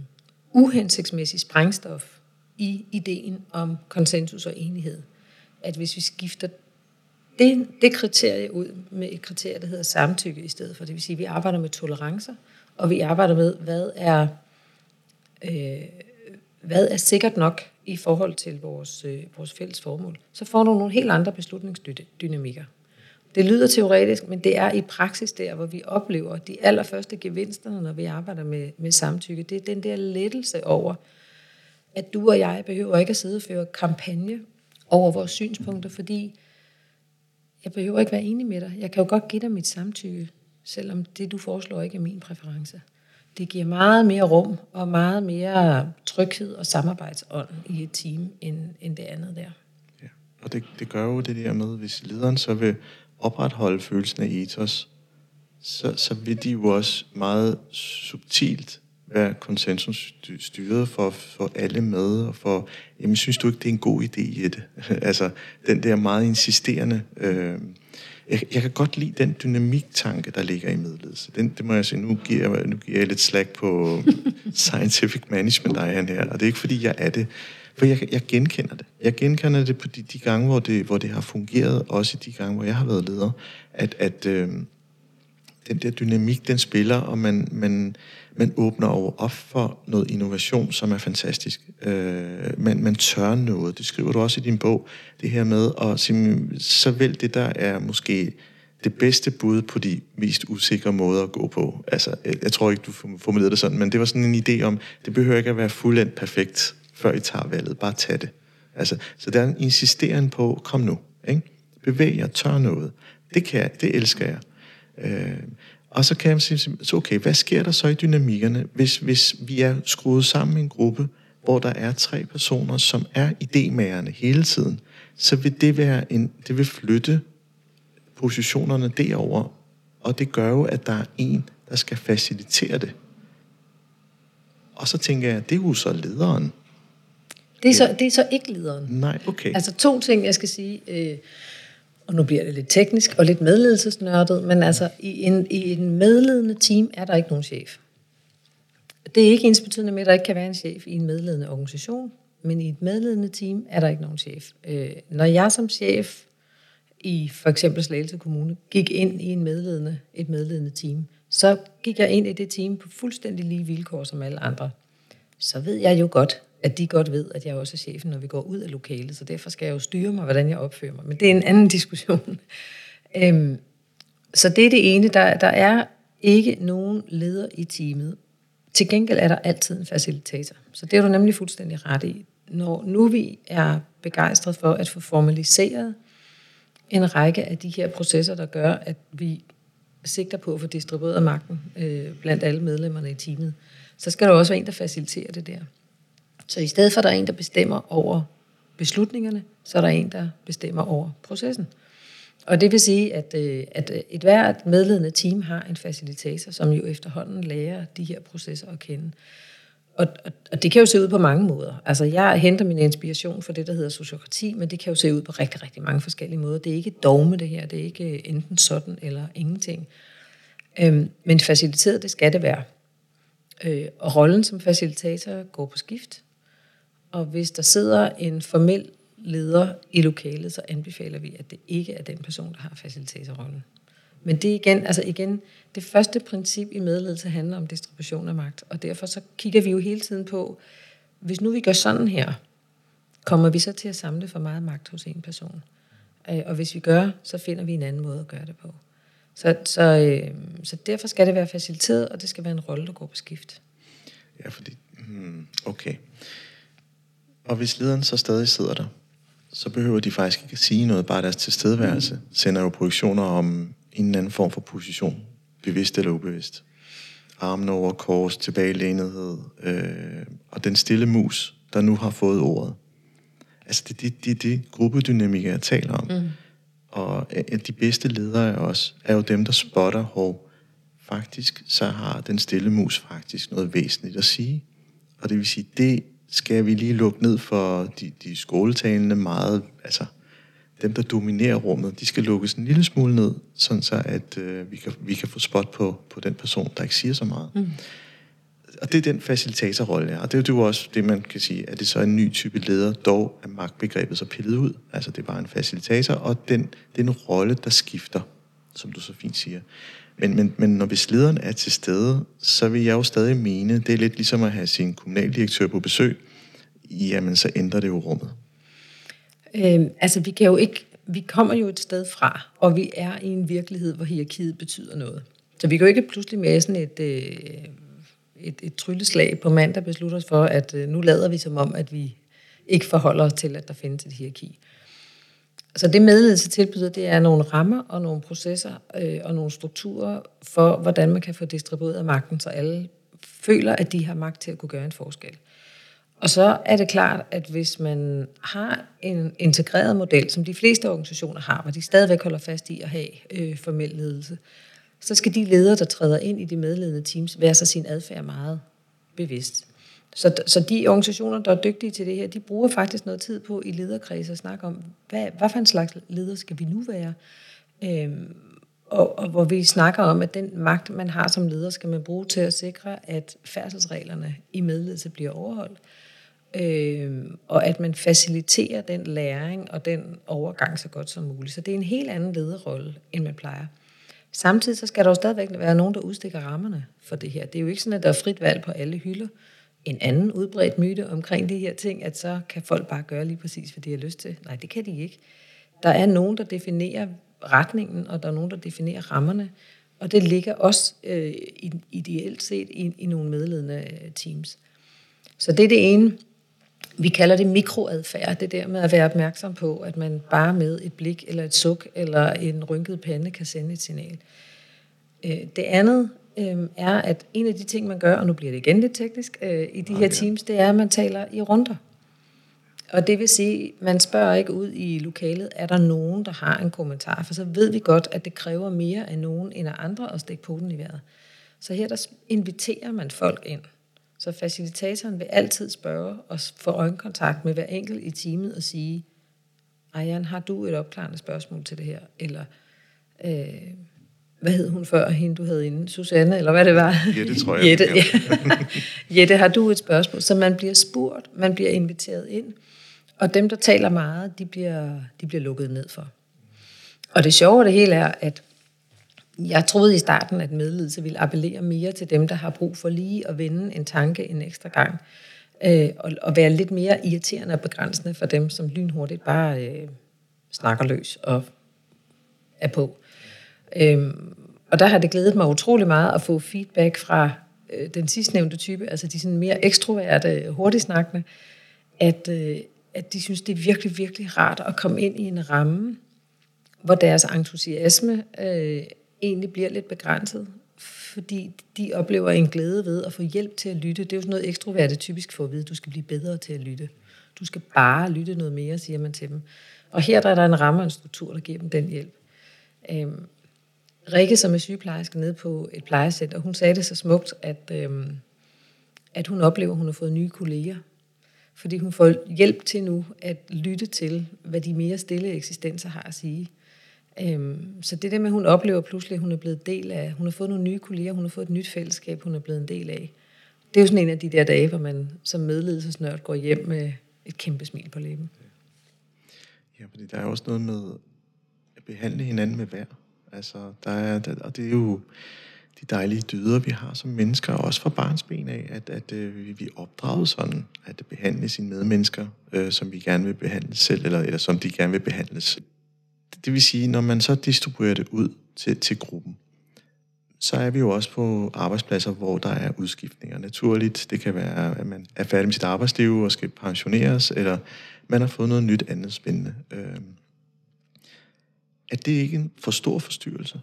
uhensigtsmæssig sprængstof i ideen om konsensus og enighed, at hvis vi skifter det, det kriterie ud med et kriterie, der hedder samtykke i stedet for. Det vil sige, at vi arbejder med tolerancer, og vi arbejder med, hvad er, øh, hvad er sikkert nok i forhold til vores, øh, vores fælles formål. Så får du nogle helt andre beslutningsdynamikker. Det lyder teoretisk, men det er i praksis der, hvor vi oplever de allerførste gevinster, når vi arbejder med, med samtykke. Det er den der lettelse over, at du og jeg behøver ikke at sidde og føre kampagne over vores synspunkter, fordi jeg behøver ikke være enig med dig. Jeg kan jo godt give dig mit samtykke, selvom det, du foreslår, ikke er min præference. Det giver meget mere rum og meget mere tryghed og samarbejdsånd i et team, end, end det andet der. Ja. Og det, det gør jo det der med, hvis lederen så vil opretholde følelsen af ethos, så, så vil de jo også meget subtilt være konsensusstyret for, for alle med, og for, jamen synes du ikke, det er en god idé i det? altså, den der meget insisterende, øh, jeg, jeg kan godt lide den dynamiktanke, der ligger i medledelse. Den, det må jeg sige, nu giver jeg, nu giver jeg lidt slag på scientific management, der er her, og det er ikke fordi, jeg er det, for jeg, jeg genkender det. Jeg genkender det på de, de gange, hvor det, hvor det har fungeret, også i de gange, hvor jeg har været leder, at, at øh, den der dynamik, den spiller, og man, man, man åbner over op for noget innovation, som er fantastisk. Øh, man, man tør noget. Det skriver du også i din bog. Det her med at så vel det, der er måske det bedste bud på de mest usikre måder at gå på. Altså, jeg tror ikke, du formulerede det sådan, men det var sådan en idé om, det behøver ikke at være fuldendt perfekt, før I tager valget. Bare tag det. Altså, så der er en insisteren på, kom nu. Ikke? Bevæg jer, tør noget. Det kan jeg, det elsker jeg. Øh, og så kan jeg sige, så okay, hvad sker der så i dynamikkerne, hvis, hvis vi er skruet sammen i en gruppe, hvor der er tre personer, som er idémagerne hele tiden. så vil det være en, det vil flytte positionerne derover, og det gør jo, at der er en, der skal facilitere det. Og så tænker jeg, det er jo så lederen. Det er så, det er så ikke lederen. Nej, okay. Altså to ting, jeg skal sige, øh, og nu bliver det lidt teknisk og lidt medledelsesnørdet, men altså i en, i en medledende team er der ikke nogen chef. Det er ikke ens betydende med, at der ikke kan være en chef i en medledende organisation, men i et medledende team er der ikke nogen chef. Øh, når jeg som chef i for eksempel Slagelse Kommune gik ind i en medledende, et medledende team, så gik jeg ind i det team på fuldstændig lige vilkår som alle andre. Så ved jeg jo godt, at de godt ved, at jeg også er chefen, når vi går ud af lokalet, så derfor skal jeg jo styre mig, hvordan jeg opfører mig. Men det er en anden diskussion. øhm, så det er det ene. Der, der er ikke nogen leder i teamet. Til gengæld er der altid en facilitator. Så det er du nemlig fuldstændig ret i. Når nu vi er begejstret for at få formaliseret en række af de her processer, der gør, at vi sigter på at få distribueret magten øh, blandt alle medlemmerne i teamet, så skal der også være en, der faciliterer det der. Så i stedet for, at der er en, der bestemmer over beslutningerne, så er der en, der bestemmer over processen. Og det vil sige, at, øh, at øh, et hvert medledende team har en facilitator, som jo efterhånden lærer de her processer at kende. Og, og, og det kan jo se ud på mange måder. Altså, jeg henter min inspiration fra det, der hedder sociokrati, men det kan jo se ud på rigtig, rigtig mange forskellige måder. Det er ikke dogme, det her. Det er ikke øh, enten sådan eller ingenting. Øhm, men faciliteret, det skal det være. Øh, og rollen som facilitator går på skift. Og hvis der sidder en formel leder i lokalet, så anbefaler vi, at det ikke er den person, der har facilitatorrollen. Men det igen, altså igen, det første princip i medledelse handler om distribution af magt, og derfor så kigger vi jo hele tiden på, hvis nu vi gør sådan her, kommer vi så til at samle for meget magt hos en person? Øh, og hvis vi gør, så finder vi en anden måde at gøre det på. Så, så, øh, så derfor skal det være faciliteret, og det skal være en rolle, der går på skift. Ja, fordi... Hmm, okay. Og hvis lederen så stadig sidder der, så behøver de faktisk ikke at sige noget, bare deres tilstedeværelse sender jo projektioner om en eller anden form for position, bevidst eller ubevidst. Armen over kors, tilbagelænethed, øh, og den stille mus, der nu har fået ordet. Altså det er det, det, det gruppedynamik, jeg taler om. Mm. Og at de bedste ledere af os, er jo dem, der spotter, hvor faktisk så har den stille mus faktisk noget væsentligt at sige. Og det vil sige, det skal vi lige lukke ned for de, de skoletalende meget, altså dem, der dominerer rummet, de skal lukkes en lille smule ned, sådan så at øh, vi, kan, vi kan få spot på, på den person, der ikke siger så meget. Mm. Og det er den facilitatorrolle, ja. Og det er jo også det, man kan sige, at det så er en ny type leder, dog er magtbegrebet så pillet ud. Altså det er bare en facilitator, og den, det er en rolle, der skifter, som du så fint siger. Men, men, men når hvis lederen er til stede, så vil jeg jo stadig mene, det er lidt ligesom at have sin kommunaldirektør på besøg, jamen så ændrer det jo rummet. Øhm, altså vi kan jo ikke, vi kommer jo et sted fra, og vi er i en virkelighed, hvor hierarkiet betyder noget. Så vi kan jo ikke pludselig med sådan et, øh, et, et trylleslag på mandag beslutte os for, at øh, nu lader vi som om, at vi ikke forholder os til, at der findes et hierarki. Så det medledelse tilbyder, det er nogle rammer og nogle processer øh, og nogle strukturer for, hvordan man kan få distribueret magten, så alle føler, at de har magt til at kunne gøre en forskel. Og så er det klart, at hvis man har en integreret model, som de fleste organisationer har, hvor de stadigvæk holder fast i at have øh, formel ledelse, så skal de ledere, der træder ind i de medledende teams, være sig sin adfærd meget bevidst. Så, så de organisationer, der er dygtige til det her, de bruger faktisk noget tid på i lederkredse at snakke om, hvad, hvad for en slags leder skal vi nu være? Øhm, og, og hvor vi snakker om, at den magt, man har som leder, skal man bruge til at sikre, at færdselsreglerne i medledelse bliver overholdt. Øhm, og at man faciliterer den læring og den overgang så godt som muligt. Så det er en helt anden lederrolle, end man plejer. Samtidig så skal der jo stadigvæk være nogen, der udstikker rammerne for det her. Det er jo ikke sådan, at der er frit valg på alle hylder en anden udbredt myte omkring de her ting, at så kan folk bare gøre lige præcis, hvad de har lyst til. Nej, det kan de ikke. Der er nogen, der definerer retningen, og der er nogen, der definerer rammerne, og det ligger også øh, ideelt set i, i nogle medledende øh, teams. Så det er det ene. Vi kalder det mikroadfærd, det der med at være opmærksom på, at man bare med et blik, eller et suk, eller en rynket pande kan sende et signal. Øh, det andet øh, er, at en af de ting, man gør, og nu bliver det igen lidt teknisk, øh, i de her teams, det er, at man taler i runder. Og det vil sige, man spørger ikke ud i lokalet, er der nogen, der har en kommentar, for så ved vi godt, at det kræver mere af nogen end af andre at stikke poten i vejret. Så her der inviterer man folk ind. Så facilitatoren vil altid spørge og få øjenkontakt med hver enkelt i teamet og sige, Ejern, har du et opklarende spørgsmål til det her? Eller, øh, hvad hed hun før, hende du havde inde? Susanne, eller hvad det var? Jette, tror jeg. Jette, ja. Jette, har du et spørgsmål? Så man bliver spurgt, man bliver inviteret ind, og dem, der taler meget, de bliver, de bliver lukket ned for. Og det sjove af det hele er, at jeg troede i starten, at medledelse ville appellere mere til dem, der har brug for lige at vende en tanke en ekstra gang, øh, og, og være lidt mere irriterende og begrænsende for dem, som lynhurtigt bare øh, snakker løs og er på. Øhm, og der har det glædet mig utrolig meget at få feedback fra øh, den sidstnævnte type, altså de sådan mere ekstroverte, hurtigsnakkende, at, øh, at de synes, det er virkelig, virkelig rart at komme ind i en ramme, hvor deres entusiasme øh, egentlig bliver lidt begrænset, fordi de oplever en glæde ved at få hjælp til at lytte. Det er jo sådan noget ekstroverte typisk for at vide, du skal blive bedre til at lytte. Du skal bare lytte noget mere, siger man til dem. Og her der er der en ramme og en struktur, der giver dem den hjælp. Øhm, Rikke, som er sygeplejerske nede på et plejecenter, hun sagde det så smukt, at, øhm, at hun oplever, at hun har fået nye kolleger. Fordi hun får hjælp til nu at lytte til, hvad de mere stille eksistenser har at sige. Øhm, så det der med, at hun oplever pludselig, at hun er blevet del af, hun har fået nogle nye kolleger, hun har fået et nyt fællesskab, hun er blevet en del af. Det er jo sådan en af de der dage, hvor man som medledelsesnørd går hjem med et kæmpe smil på læben. Ja, fordi der er også noget med at behandle hinanden med værd. Altså, der er, der, og det er jo de dejlige dyder, vi har som mennesker, også fra barnsben af, at, at, at øh, vi er opdraget sådan, at behandle sine medmennesker, øh, som vi gerne vil behandle selv, eller, eller som de gerne vil behandles. Det vil sige, når man så distribuerer det ud til, til gruppen, så er vi jo også på arbejdspladser, hvor der er udskiftninger. Naturligt, det kan være, at man er færdig med sit arbejdsliv og skal pensioneres, eller man har fået noget nyt andet spændende. Øh, er det ikke en for stor forstyrrelse?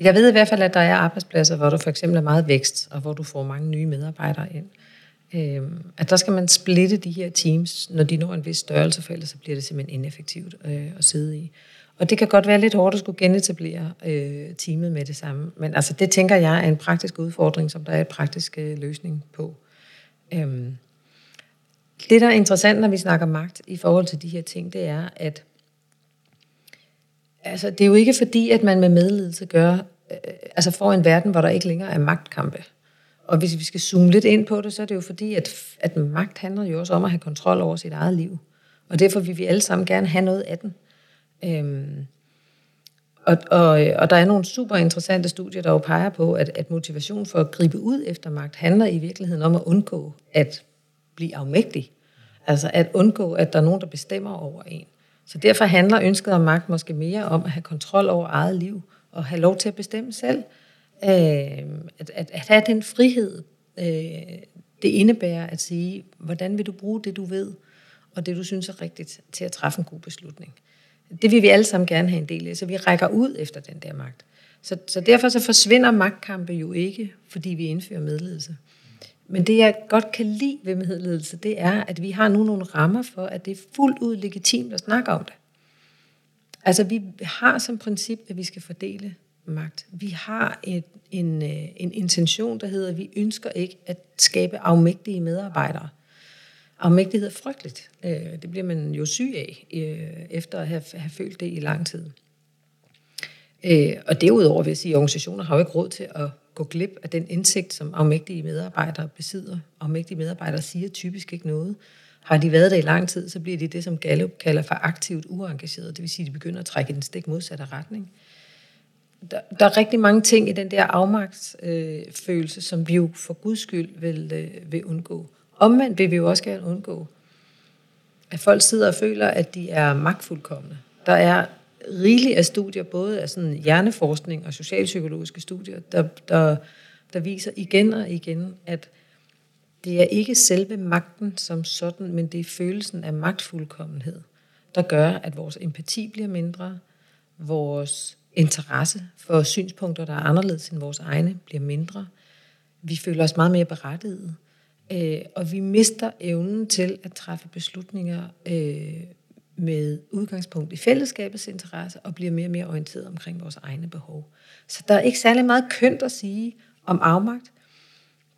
Jeg ved i hvert fald, at der er arbejdspladser, hvor der for eksempel er meget vækst, og hvor du får mange nye medarbejdere ind. Øhm, at der skal man splitte de her teams, når de når en vis størrelse, for ellers så bliver det simpelthen ineffektivt øh, at sidde i. Og det kan godt være lidt hårdt at skulle genetablere øh, teamet med det samme. Men altså, det tænker jeg er en praktisk udfordring, som der er en praktisk øh, løsning på. Øhm. Det, der er interessant, når vi snakker magt i forhold til de her ting, det er, at altså, det er jo ikke fordi, at man med medledelse gør, øh, altså får en verden, hvor der ikke længere er magtkampe. Og hvis vi skal zoome lidt ind på det, så er det jo fordi, at, at magt handler jo også om at have kontrol over sit eget liv. Og derfor vil vi alle sammen gerne have noget af den. Øhm, og, og, og der er nogle super interessante studier, der jo peger på, at, at motivation for at gribe ud efter magt handler i virkeligheden om at undgå at blive afmægtig. Altså at undgå, at der er nogen, der bestemmer over en. Så derfor handler ønsket om magt måske mere om at have kontrol over eget liv, og have lov til at bestemme selv. Øh, at, at, at have den frihed, øh, det indebærer at sige, hvordan vil du bruge det, du ved, og det, du synes er rigtigt, til at træffe en god beslutning. Det vil vi alle sammen gerne have en del af, så vi rækker ud efter den der magt. Så, så derfor så forsvinder magtkampe jo ikke, fordi vi indfører medledelse. Men det, jeg godt kan lide ved medledelse, det er, at vi har nu nogle rammer for, at det er fuldt ud legitimt at snakke om det. Altså, vi har som princip, at vi skal fordele magt. Vi har et, en, øh, en intention, der hedder, at vi ønsker ikke at skabe afmægtige medarbejdere. Afmægtighed er frygteligt. Øh, det bliver man jo syg af, øh, efter at have, have følt det i lang tid. Og derudover vil jeg sige, at organisationer har jo ikke råd til at gå glip af den indsigt, som afmægtige medarbejdere besidder. Afmægtige medarbejdere siger typisk ikke noget. Har de været der i lang tid, så bliver de det, som Gallup kalder for aktivt uengageret. Det vil sige, at de begynder at trække i den stik modsatte retning. Der, der er rigtig mange ting i den der afmagtsfølelse, øh, som vi jo for guds skyld vil, øh, vil undgå. Omvendt vil vi jo også gerne undgå, at folk sidder og føler, at de er magtfuldkommende. Der er rigeligt af studier, både af sådan hjerneforskning og socialpsykologiske studier, der, der, der viser igen og igen, at det er ikke selve magten som sådan, men det er følelsen af magtfuldkommenhed, der gør, at vores empati bliver mindre, vores interesse for synspunkter, der er anderledes end vores egne, bliver mindre. Vi føler os meget mere berettiget. Øh, og vi mister evnen til at træffe beslutninger øh, med udgangspunkt i fællesskabets interesse og bliver mere og mere orienteret omkring vores egne behov. Så der er ikke særlig meget kønt at sige om afmagt.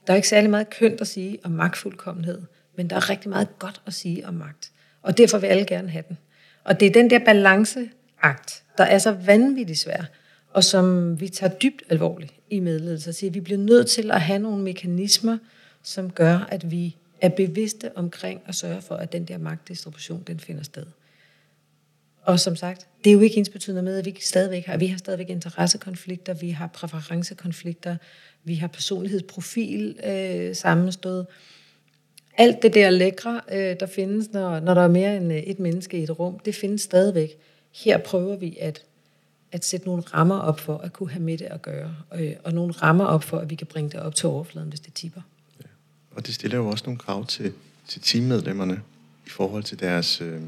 Der er ikke særlig meget kønt at sige om magtfuldkommenhed, men der er rigtig meget godt at sige om magt. Og derfor vil alle gerne have den. Og det er den der balanceakt, der er så vanvittigt svær, og som vi tager dybt alvorligt i medledelse. Så vi bliver nødt til at have nogle mekanismer, som gør, at vi er bevidste omkring at sørge for, at den der magtdistribution, den finder sted. Og som sagt, det er jo ikke ens betydende med, at vi stadigvæk har, vi har stadigvæk interessekonflikter, vi har præferencekonflikter, vi har personlighedsprofil øh, sammenstød. Alt det der lækre, øh, der findes, når, når der er mere end øh, et menneske i et rum, det findes stadigvæk. Her prøver vi at, at sætte nogle rammer op for at kunne have med det at gøre, øh, og nogle rammer op for, at vi kan bringe det op til overfladen, hvis det tipper. Ja. Og det stiller jo også nogle krav til, til teammedlemmerne i forhold til deres... Øh,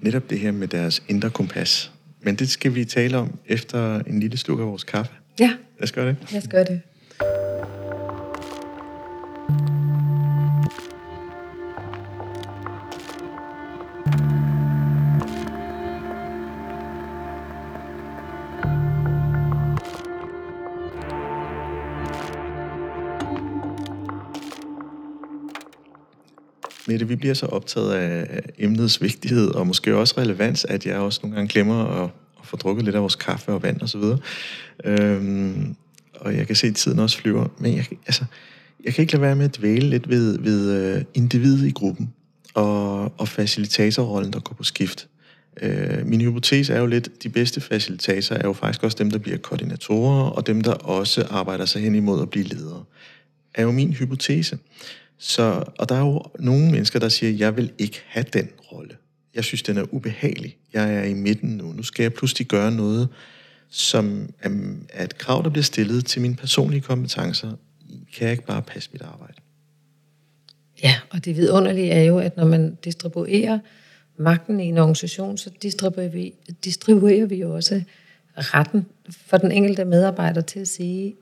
netop det her med deres indre kompas. Men det skal vi tale om efter en lille sluk af vores kaffe. Ja. Lad os gøre det. Lad os gøre det. Vi bliver så optaget af emnets vigtighed, og måske også relevans, at jeg også nogle gange glemmer at, at få drukket lidt af vores kaffe og vand osv. Og, øhm, og jeg kan se, at tiden også flyver. Men jeg, altså, jeg kan ikke lade være med at dvæle lidt ved, ved uh, individet i gruppen og, og facilitatorrollen, der går på skift. Øh, min hypotese er jo lidt, de bedste facilitatorer er jo faktisk også dem, der bliver koordinatorer, og dem, der også arbejder sig hen imod at blive ledere. Er jo min hypotese. Så, og der er jo nogle mennesker, der siger, jeg vil ikke have den rolle. Jeg synes, den er ubehagelig. Jeg er i midten nu. Nu skal jeg pludselig gøre noget, som er et krav, der bliver stillet til mine personlige kompetencer. Kan jeg ikke bare passe mit arbejde? Ja, og det vidunderlige er jo, at når man distribuerer magten i en organisation, så distribuerer vi, distribuerer vi jo også retten for den enkelte medarbejder til at sige,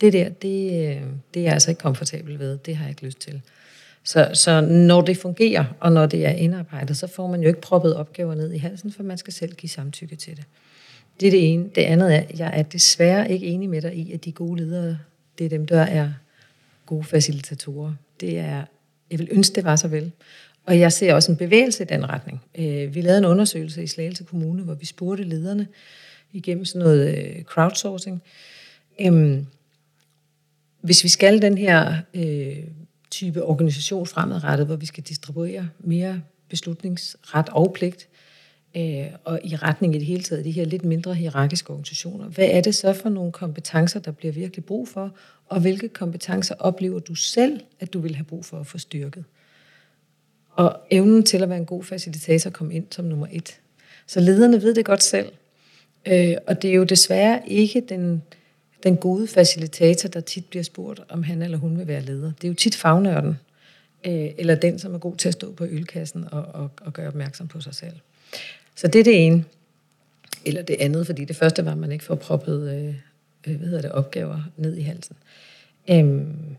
det der, det, øh, det er jeg altså ikke komfortabel ved. Det har jeg ikke lyst til. Så, så når det fungerer, og når det er indarbejdet, så får man jo ikke proppet opgaver ned i halsen, for man skal selv give samtykke til det. Det er det ene. Det andet er, jeg er desværre ikke enig med dig i, at de gode ledere, det er dem, der er gode facilitatorer. Det er, jeg vil ønske, det var så vel. Og jeg ser også en bevægelse i den retning. Øh, vi lavede en undersøgelse i Slagelse Kommune, hvor vi spurgte lederne igennem sådan noget øh, crowdsourcing. Øhm, hvis vi skal den her øh, type organisation fremadrettet, hvor vi skal distribuere mere beslutningsret og pligt, øh, og i retning i det hele taget de her lidt mindre hierarkiske organisationer, hvad er det så for nogle kompetencer, der bliver virkelig brug for, og hvilke kompetencer oplever du selv, at du vil have brug for at få styrket? Og evnen til at være en god facilitator kom ind som nummer et. Så lederne ved det godt selv, øh, og det er jo desværre ikke den den gode facilitator, der tit bliver spurgt, om han eller hun vil være leder. Det er jo tit fagnørden, øh, eller den, som er god til at stå på ølkassen og, og, og gøre opmærksom på sig selv. Så det er det ene. Eller det andet, fordi det første var, at man ikke får proppet øh, øh, hvad hedder det, opgaver ned i halsen. Øhm,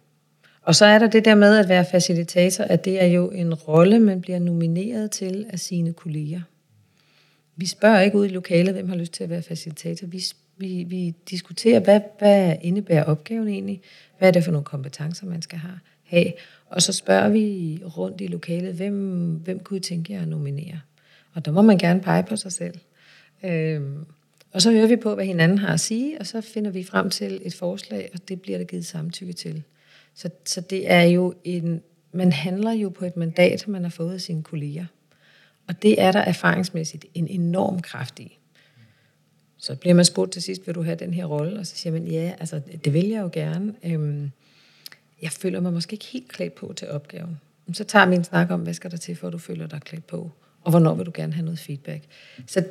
og så er der det der med at være facilitator, at det er jo en rolle, man bliver nomineret til af sine kolleger. Vi spørger ikke ud i lokalet, hvem har lyst til at være facilitator. Vi vi, vi diskuterer, hvad, hvad indebærer opgaven egentlig? Hvad er det for nogle kompetencer, man skal have? Og så spørger vi rundt i lokalet, hvem, hvem kunne I tænke jer at nominere? Og der må man gerne pege på sig selv. Øhm, og så hører vi på, hvad hinanden har at sige, og så finder vi frem til et forslag, og det bliver der givet samtykke til. Så, så det er jo en, man handler jo på et mandat, man har fået af sine kolleger. Og det er der erfaringsmæssigt en enorm kraft i. Så bliver man spurgt til sidst, vil du have den her rolle? Og så siger man, ja, altså, det vil jeg jo gerne. Øhm, jeg føler mig måske ikke helt klædt på til opgaven. Så tager vi en snak om, hvad skal der til, for at du føler dig klædt på? Og hvornår vil du gerne have noget feedback? Så,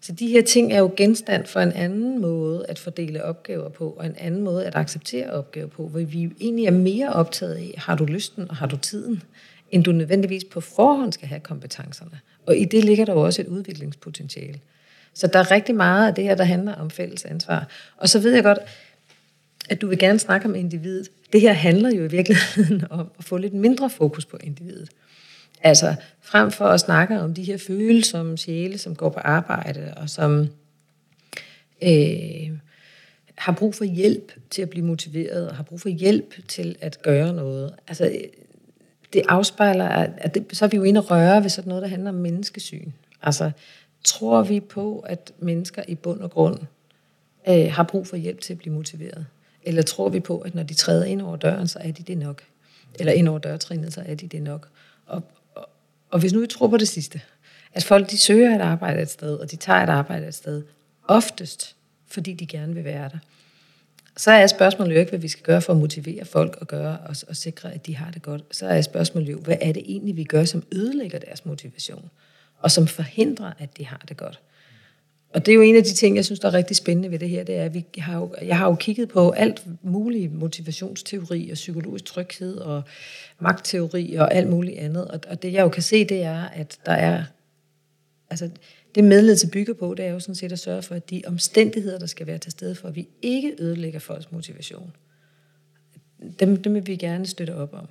så de her ting er jo genstand for en anden måde at fordele opgaver på, og en anden måde at acceptere opgaver på, hvor vi egentlig er mere optaget af, har du lysten og har du tiden, end du nødvendigvis på forhånd skal have kompetencerne. Og i det ligger der jo også et udviklingspotentiale. Så der er rigtig meget af det her, der handler om fælles ansvar. Og så ved jeg godt, at du vil gerne snakke om individet. Det her handler jo i virkeligheden om at få lidt mindre fokus på individet. Altså frem for at snakke om de her følsomme sjæle, som går på arbejde og som øh, har brug for hjælp til at blive motiveret og har brug for hjælp til at gøre noget. Altså det afspejler, at det, så er vi jo inde og røre ved sådan noget, der handler om menneskesyn. Altså tror vi på, at mennesker i bund og grund øh, har brug for hjælp til at blive motiveret? Eller tror vi på, at når de træder ind over døren, så er de det nok? Eller ind over dørtrinnet, så er de det nok? Og, og, og hvis nu vi tror på det sidste, at folk de søger et arbejde et sted, og de tager et arbejde et sted, oftest fordi de gerne vil være der, så er spørgsmålet jo ikke, hvad vi skal gøre for at motivere folk og gøre og, og sikre, at de har det godt. Så er spørgsmålet jo, hvad er det egentlig, vi gør, som ødelægger deres motivation, og som forhindrer, at de har det godt. Og det er jo en af de ting, jeg synes, der er rigtig spændende ved det her, det er, at vi har jo, jeg har jo kigget på alt muligt motivationsteori og psykologisk tryghed og magtteori og alt muligt andet. Og, og det jeg jo kan se, det er, at der er, altså det medledelse bygger på, det er jo sådan set at sørge for, at de omstændigheder, der skal være til stede for, at vi ikke ødelægger folks motivation, dem, dem vil vi gerne støtte op om.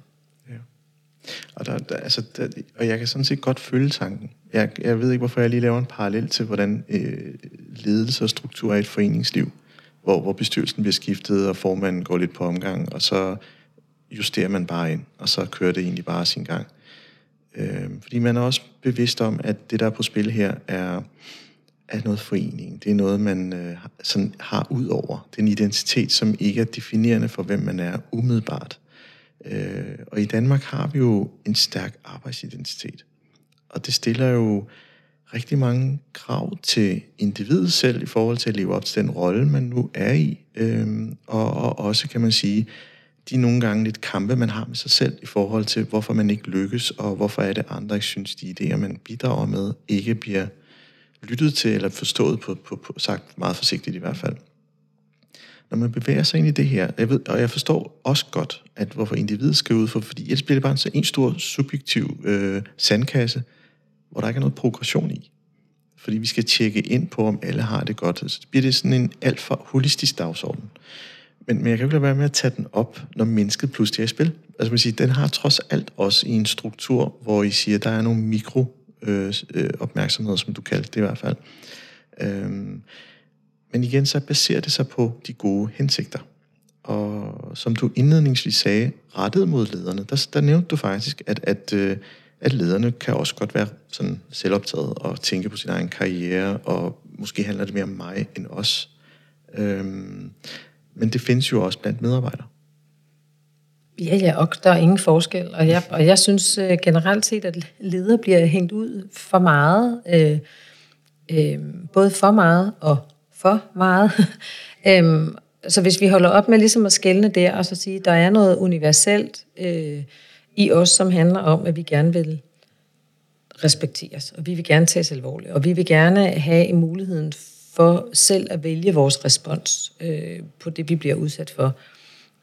Og, der, der, altså, der, og jeg kan sådan set godt følge tanken. Jeg, jeg ved ikke, hvorfor jeg lige laver en parallel til, hvordan øh, ledelse og struktur er et foreningsliv, hvor, hvor bestyrelsen bliver skiftet, og formanden går lidt på omgang, og så justerer man bare ind, og så kører det egentlig bare sin gang. Øh, fordi man er også bevidst om, at det, der er på spil her, er, er noget forening. Det er noget, man øh, sådan har ud over. Det er en identitet, som ikke er definerende for, hvem man er umiddelbart. Øh, og i Danmark har vi jo en stærk arbejdsidentitet. Og det stiller jo rigtig mange krav til individet selv i forhold til at leve op til den rolle, man nu er i. Øh, og, og også, kan man sige, de nogle gange lidt kampe, man har med sig selv i forhold til, hvorfor man ikke lykkes, og hvorfor er det andre ikke synes, de idéer, man bidrager med, ikke bliver lyttet til eller forstået på, på, på sagt meget forsigtigt i hvert fald. Når man bevæger sig ind i det her, jeg ved, og jeg forstår også godt, at hvorfor individet skal ud for, fordi ellers bliver det bare en, så en stor subjektiv øh, sandkasse, hvor der ikke er noget progression i. Fordi vi skal tjekke ind på, om alle har det godt. Altså, så bliver det sådan en alt for holistisk dagsorden. Men, men jeg kan jo ikke lade være med at tage den op, når mennesket pludselig er i spil. Altså man siger, den har trods alt også i en struktur, hvor I siger, der er nogle mikro øh, øh, opmærksomheder, som du kaldte det i hvert fald. Øhm, men igen, så baserer det sig på de gode hensigter. Og som du indledningsvis sagde, rettet mod lederne, der, der nævnte du faktisk, at, at, øh, at lederne kan også godt være sådan selvoptaget og tænke på sin egen karriere, og måske handler det mere om mig end os. Øhm, men det findes jo også blandt medarbejdere. Ja, ja, og der er ingen forskel. Og jeg, og jeg synes øh, generelt set, at ledere bliver hængt ud for meget. Øh, øh, både for meget og for meget. øhm, så hvis vi holder op med ligesom at skælne der, og så sige, der er noget universelt øh, i os, som handler om, at vi gerne vil respekteres, og vi vil gerne tages alvorligt, og vi vil gerne have muligheden for selv at vælge vores respons øh, på det, vi bliver udsat for.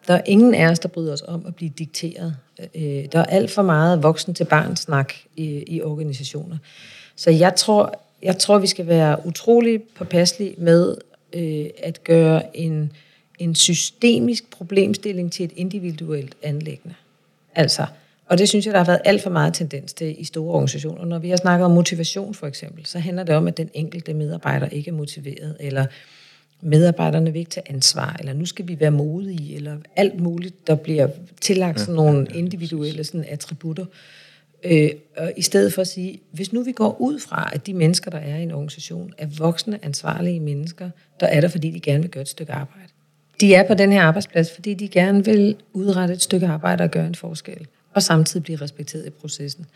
Der er ingen af os, der bryder os om at blive dikteret. Øh, der er alt for meget voksen til barn snak i, i organisationer. Så jeg tror, jeg tror, vi skal være utrolig påpasselige med øh, at gøre en, en systemisk problemstilling til et individuelt anlæggende. Altså, og det synes jeg, der har været alt for meget tendens til i store organisationer. Når vi har snakket om motivation for eksempel, så handler det om, at den enkelte medarbejder ikke er motiveret, eller medarbejderne vil ikke tage ansvar, eller nu skal vi være modige, eller alt muligt, der bliver tillagt sådan nogle individuelle sådan attributter. Øh, Øh, og I stedet for at sige, hvis nu vi går ud fra, at de mennesker, der er i en organisation, er voksne, ansvarlige mennesker, der er der, fordi de gerne vil gøre et stykke arbejde. De er på den her arbejdsplads, fordi de gerne vil udrette et stykke arbejde og gøre en forskel og samtidig blive respekteret i processen.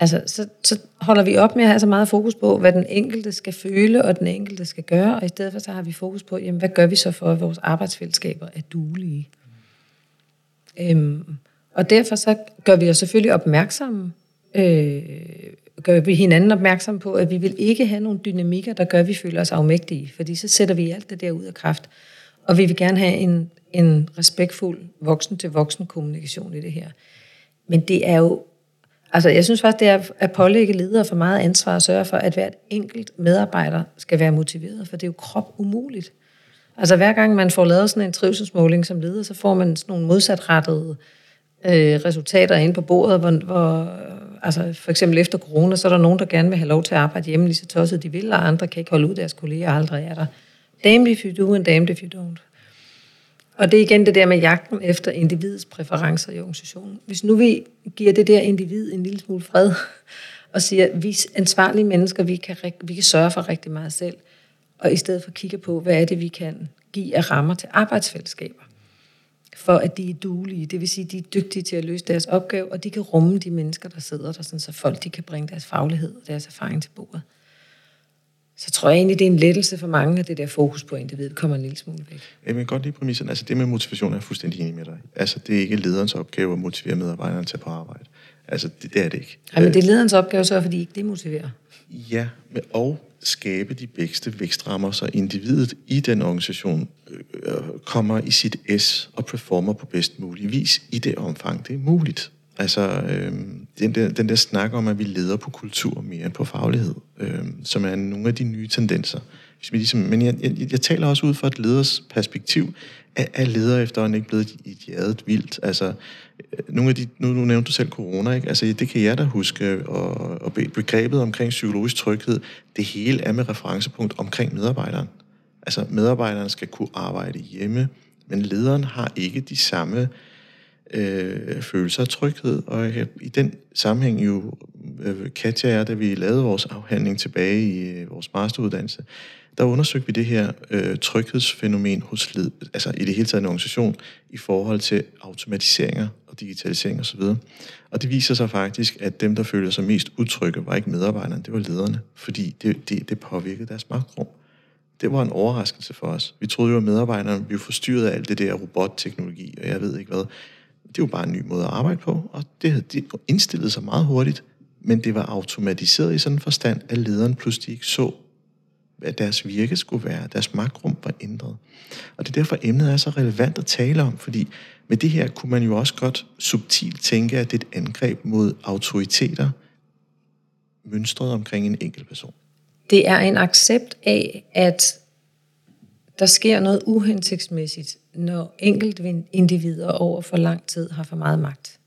Altså, så, så holder vi op med at have så meget fokus på, hvad den enkelte skal føle, og den enkelte skal gøre, og i stedet for så har vi fokus på, jamen, hvad gør vi så for, at vores arbejdsfællesskaber er duelige? Øhm, og derfor så gør vi os selvfølgelig opmærksomme, øh, gør vi hinanden opmærksom på, at vi vil ikke have nogle dynamikker, der gør, at vi føler os afmægtige, fordi så sætter vi alt det der ud af kraft. Og vi vil gerne have en, en respektfuld voksen-til-voksen kommunikation i det her. Men det er jo, altså jeg synes faktisk, det er at pålægge ledere for meget ansvar at sørge for, at hvert enkelt medarbejder skal være motiveret, for det er jo krop umuligt. Altså hver gang man får lavet sådan en trivselsmåling som leder, så får man sådan nogle modsatrettede øh, øh, resultater ind på bordet, hvor, hvor altså for eksempel efter corona, så er der nogen, der gerne vil have lov til at arbejde hjemme lige så tosset de vil, og andre kan ikke holde ud, deres kolleger aldrig er der. Damned if you do, and damned if you don't. Og det er igen det der med jagten efter individets præferencer i organisationen. Hvis nu vi giver det der individ en lille smule fred, og siger, at vi er ansvarlige mennesker, vi kan, vi kan sørge for rigtig meget selv, og i stedet for kigge på, hvad er det, vi kan give af rammer til arbejdsfællesskaber, for at de er duelige. Det vil sige, at de er dygtige til at løse deres opgave, og de kan rumme de mennesker, der sidder der, sådan, så folk de kan bringe deres faglighed og deres erfaring til bordet. Så tror jeg egentlig, det er en lettelse for mange, at det der fokus på individet kommer en lille smule væk. Jeg vil godt lide præmissen. Altså det med motivation er jeg fuldstændig enig med dig. Altså det er ikke lederens opgave at motivere medarbejderne til at på arbejde. Altså det, det er det ikke. Ja, men det er lederens opgave så, fordi ikke demotiverer. Ja, men og skabe de bedste vækstrammer, så individet i den organisation øh, øh, kommer i sit S og performer på bedst mulig vis i det omfang, det er muligt. Altså, øh, den, der, den der snak om, at vi leder på kultur mere end på faglighed, øh, som er nogle af de nye tendenser. Hvis vi ligesom, men jeg, jeg, jeg taler også ud fra et leders perspektiv. Er, er ledere efterhånden ikke blevet jadet vildt? Altså, øh, nogle af de, nu, nu nævnte du selv corona, ikke? Altså, det kan jeg da huske, og, og begrebet omkring psykologisk tryghed, det hele er med referencepunkt omkring medarbejderen. Altså, medarbejderen skal kunne arbejde hjemme, men lederen har ikke de samme øh, følelser af tryghed, og i den sammenhæng jo, øh, Katja og jeg, da vi lavede vores afhandling tilbage i øh, vores masteruddannelse, der undersøgte vi det her øh, tryghedsfænomen hos led, altså i det hele taget en organisation i forhold til automatiseringer og digitalisering osv. Og det viser sig faktisk, at dem, der føler sig mest utrygge, var ikke medarbejderne, det var lederne, fordi det, det, det påvirkede deres magtrum. Det var en overraskelse for os. Vi troede jo, at medarbejderne blev forstyrret af alt det der robotteknologi, og jeg ved ikke hvad. Det var bare en ny måde at arbejde på, og det, havde de indstillet sig meget hurtigt, men det var automatiseret i sådan en forstand, at lederen pludselig ikke så, hvad deres virke skulle være. Deres magtrum var ændret. Og det er derfor, emnet er så relevant at tale om, fordi med det her kunne man jo også godt subtilt tænke, at det er et angreb mod autoriteter, mønstret omkring en enkelt person. Det er en accept af, at der sker noget uhensigtsmæssigt, når enkelte individer over for lang tid har for meget magt.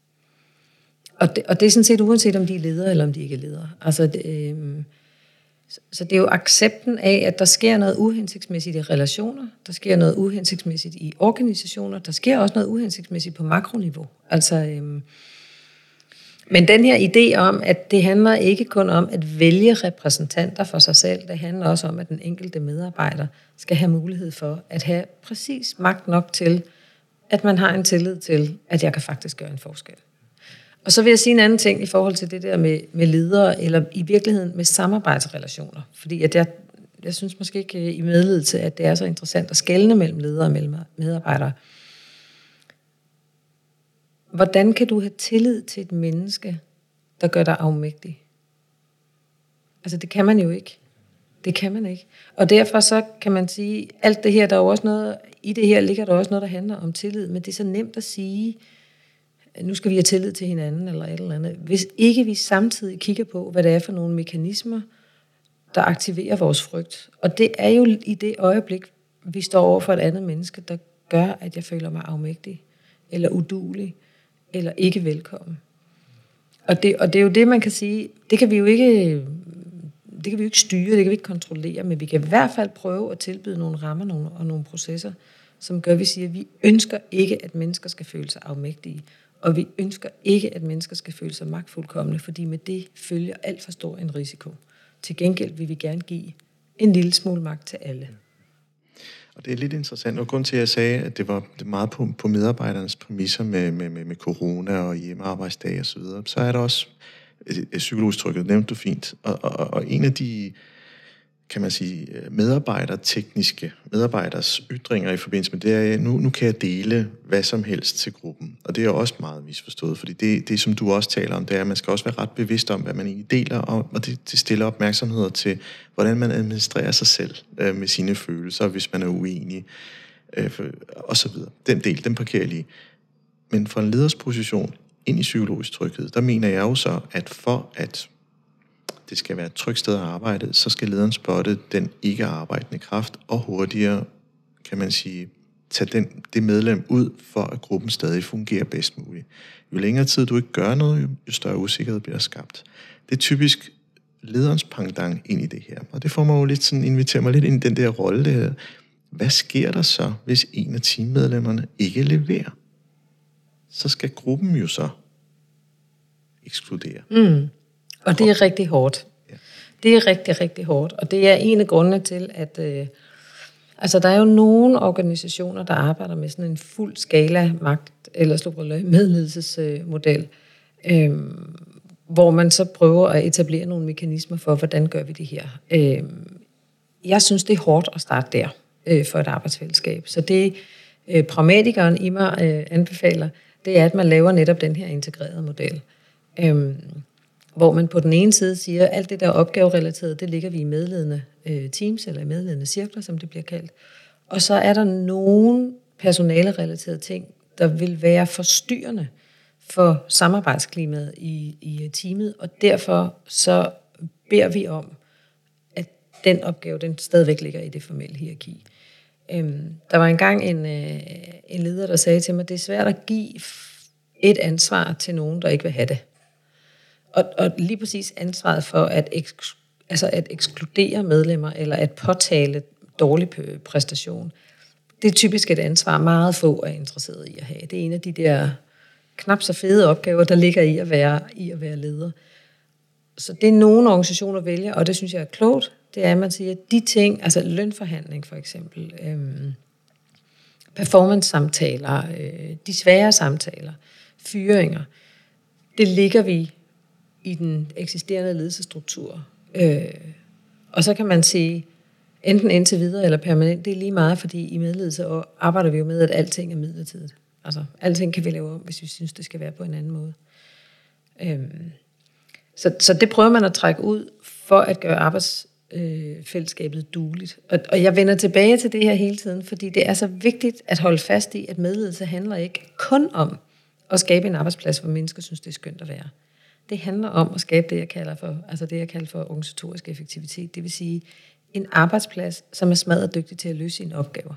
Og det, og det er sådan set uanset om de er ledere eller om de ikke er ledere. Altså, det, øh, så det er jo accepten af, at der sker noget uhensigtsmæssigt i relationer, der sker noget uhensigtsmæssigt i organisationer, der sker også noget uhensigtsmæssigt på makroniveau. Altså, øhm, men den her idé om, at det handler ikke kun om at vælge repræsentanter for sig selv, det handler også om, at den enkelte medarbejder skal have mulighed for at have præcis magt nok til, at man har en tillid til, at jeg kan faktisk gøre en forskel. Og så vil jeg sige en anden ting i forhold til det der med, med ledere, eller i virkeligheden med samarbejdsrelationer. Fordi at jeg, jeg synes måske ikke øh, i medledelse, at det er så interessant at skelne mellem ledere og mellem medarbejdere. Hvordan kan du have tillid til et menneske, der gør dig afmægtig? Altså det kan man jo ikke. Det kan man ikke. Og derfor så kan man sige, alt det her, der er jo også noget, i det her ligger der også noget, der handler om tillid, men det er så nemt at sige, nu skal vi have tillid til hinanden, eller et eller andet. Hvis ikke vi samtidig kigger på, hvad det er for nogle mekanismer, der aktiverer vores frygt. Og det er jo i det øjeblik, vi står over for et andet menneske, der gør, at jeg føler mig afmægtig, eller udulig, eller ikke velkommen. Og det, og det er jo det, man kan sige, det kan vi jo ikke, det kan vi jo ikke styre, det kan vi ikke kontrollere, men vi kan i hvert fald prøve at tilbyde nogle rammer nogle, og nogle processer, som gør, at vi siger, at vi ønsker ikke, at mennesker skal føle sig afmægtige. Og vi ønsker ikke, at mennesker skal føle sig magtfuldkommende, fordi med det følger alt for stor en risiko. Til gengæld vil vi gerne give en lille smule magt til alle. Og det er lidt interessant, og grund til, at jeg sagde, at det var meget på, på medarbejdernes præmisser med, med, med, med corona og hjemmearbejdsdag osv., så, videre, så er der også øh, øh, psykologisk trykket, nævnte du fint. Og, og, og en af de kan man sige, øh, medarbejdertekniske, medarbejders ytringer i forbindelse med det, er, nu, nu kan jeg dele hvad som helst til gruppen. Og det er også meget misforstået, fordi det, det, som du også taler om, det er, at man skal også være ret bevidst om, hvad man egentlig deler, og det, det stiller opmærksomheder til, hvordan man administrerer sig selv øh, med sine følelser, hvis man er uenig, øh, og så videre. Den del, den parkerer jeg lige. Men fra en leders position ind i psykologisk tryghed, der mener jeg jo så, at for at det skal være et trygt sted at arbejde, så skal lederen spotte den ikke arbejdende kraft og hurtigere kan man sige, tage den, det medlem ud, for at gruppen stadig fungerer bedst muligt. Jo længere tid du ikke gør noget, jo større usikkerhed bliver skabt. Det er typisk lederens pangdang ind i det her. Og det får mig jo lidt sådan, inviterer mig lidt ind i den der rolle, det her. Hvad sker der så, hvis en af teammedlemmerne ikke leverer? Så skal gruppen jo så ekskludere. Mm. Og det er rigtig hårdt. Ja. Det er rigtig, rigtig hårdt. Og det er en af grundene til, at øh, altså, der er jo nogle organisationer, der arbejder med sådan en fuld skala magt, eller medledelsesmodel, øh, hvor man så prøver at etablere nogle mekanismer for, hvordan gør vi det her. Øh, jeg synes, det er hårdt at starte der øh, for et arbejdsfællesskab. Så det øh, pragmatikeren i mig øh, anbefaler, det er, at man laver netop den her integrerede model. Øh, hvor man på den ene side siger, at alt det der opgaverelateret, det ligger vi i medledende øh, teams, eller i medledende cirkler, som det bliver kaldt. Og så er der nogle personalerelaterede ting, der vil være forstyrrende for samarbejdsklimaet i, i øh, teamet, og derfor så beder vi om, at den opgave, den stadigvæk ligger i det formelle hierarki. Øhm, der var engang en, øh, en leder, der sagde til mig, det er svært at give et ansvar til nogen, der ikke vil have det. Og, og lige præcis ansvaret for at, eks, altså at ekskludere medlemmer, eller at påtale dårlig præstation, det er typisk et ansvar, meget få er interesseret i at have. Det er en af de der knap så fede opgaver, der ligger i at være, i at være leder. Så det er nogle organisationer vælger, og det synes jeg er klogt, det er, at man siger, at de ting, altså lønforhandling for eksempel, øhm, performance-samtaler, øh, de svære samtaler, fyringer, det ligger vi i den eksisterende ledelsesstruktur. Øh, og så kan man sige, enten indtil videre eller permanent, det er lige meget, fordi i medledelse arbejder vi jo med, at alting er midlertidigt. Altså, alting kan vi lave om, hvis vi synes, det skal være på en anden måde. Øhm, så, så det prøver man at trække ud for at gøre arbejdsfællesskabet øh, dueligt. Og, og jeg vender tilbage til det her hele tiden, fordi det er så vigtigt at holde fast i, at medledelse handler ikke kun om at skabe en arbejdsplads, hvor mennesker synes, det er skønt at være. Det handler om at skabe det, jeg kalder for, altså det, jeg kalder for organisatorisk effektivitet. Det vil sige en arbejdsplads, som er smadret dygtig til at løse sine opgaver.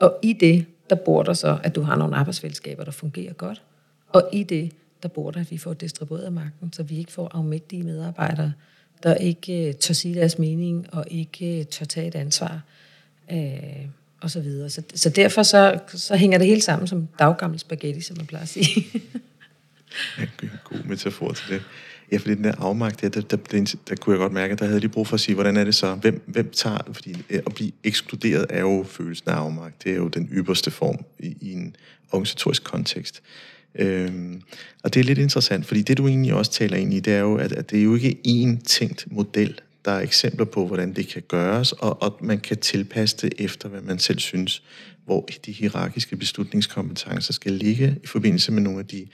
Og i det, der bor der så, at du har nogle arbejdsfællesskaber, der fungerer godt. Og i det, der bor der, at vi får distribueret magten, så vi ikke får afmægtige medarbejdere, der ikke uh, tør sige deres mening, og ikke uh, tør tage et ansvar, uh, og så videre. Så, så derfor så, så hænger det hele sammen som daggammel spaghetti, som man plejer at sige. en god metafor til det. Ja, fordi den der afmagt, der, der, der, der, der kunne jeg godt mærke, at der havde lige brug for at sige, hvordan er det så? Hvem, hvem tager... Fordi at blive ekskluderet er jo følelsen af afmagt. Det er jo den ypperste form i, i en organisatorisk kontekst. Øhm, og det er lidt interessant, fordi det du egentlig også taler ind i, det er jo, at, at det er jo ikke én tænkt model. Der er eksempler på, hvordan det kan gøres, og, og man kan tilpasse det efter, hvad man selv synes, hvor de hierarkiske beslutningskompetencer skal ligge i forbindelse med nogle af de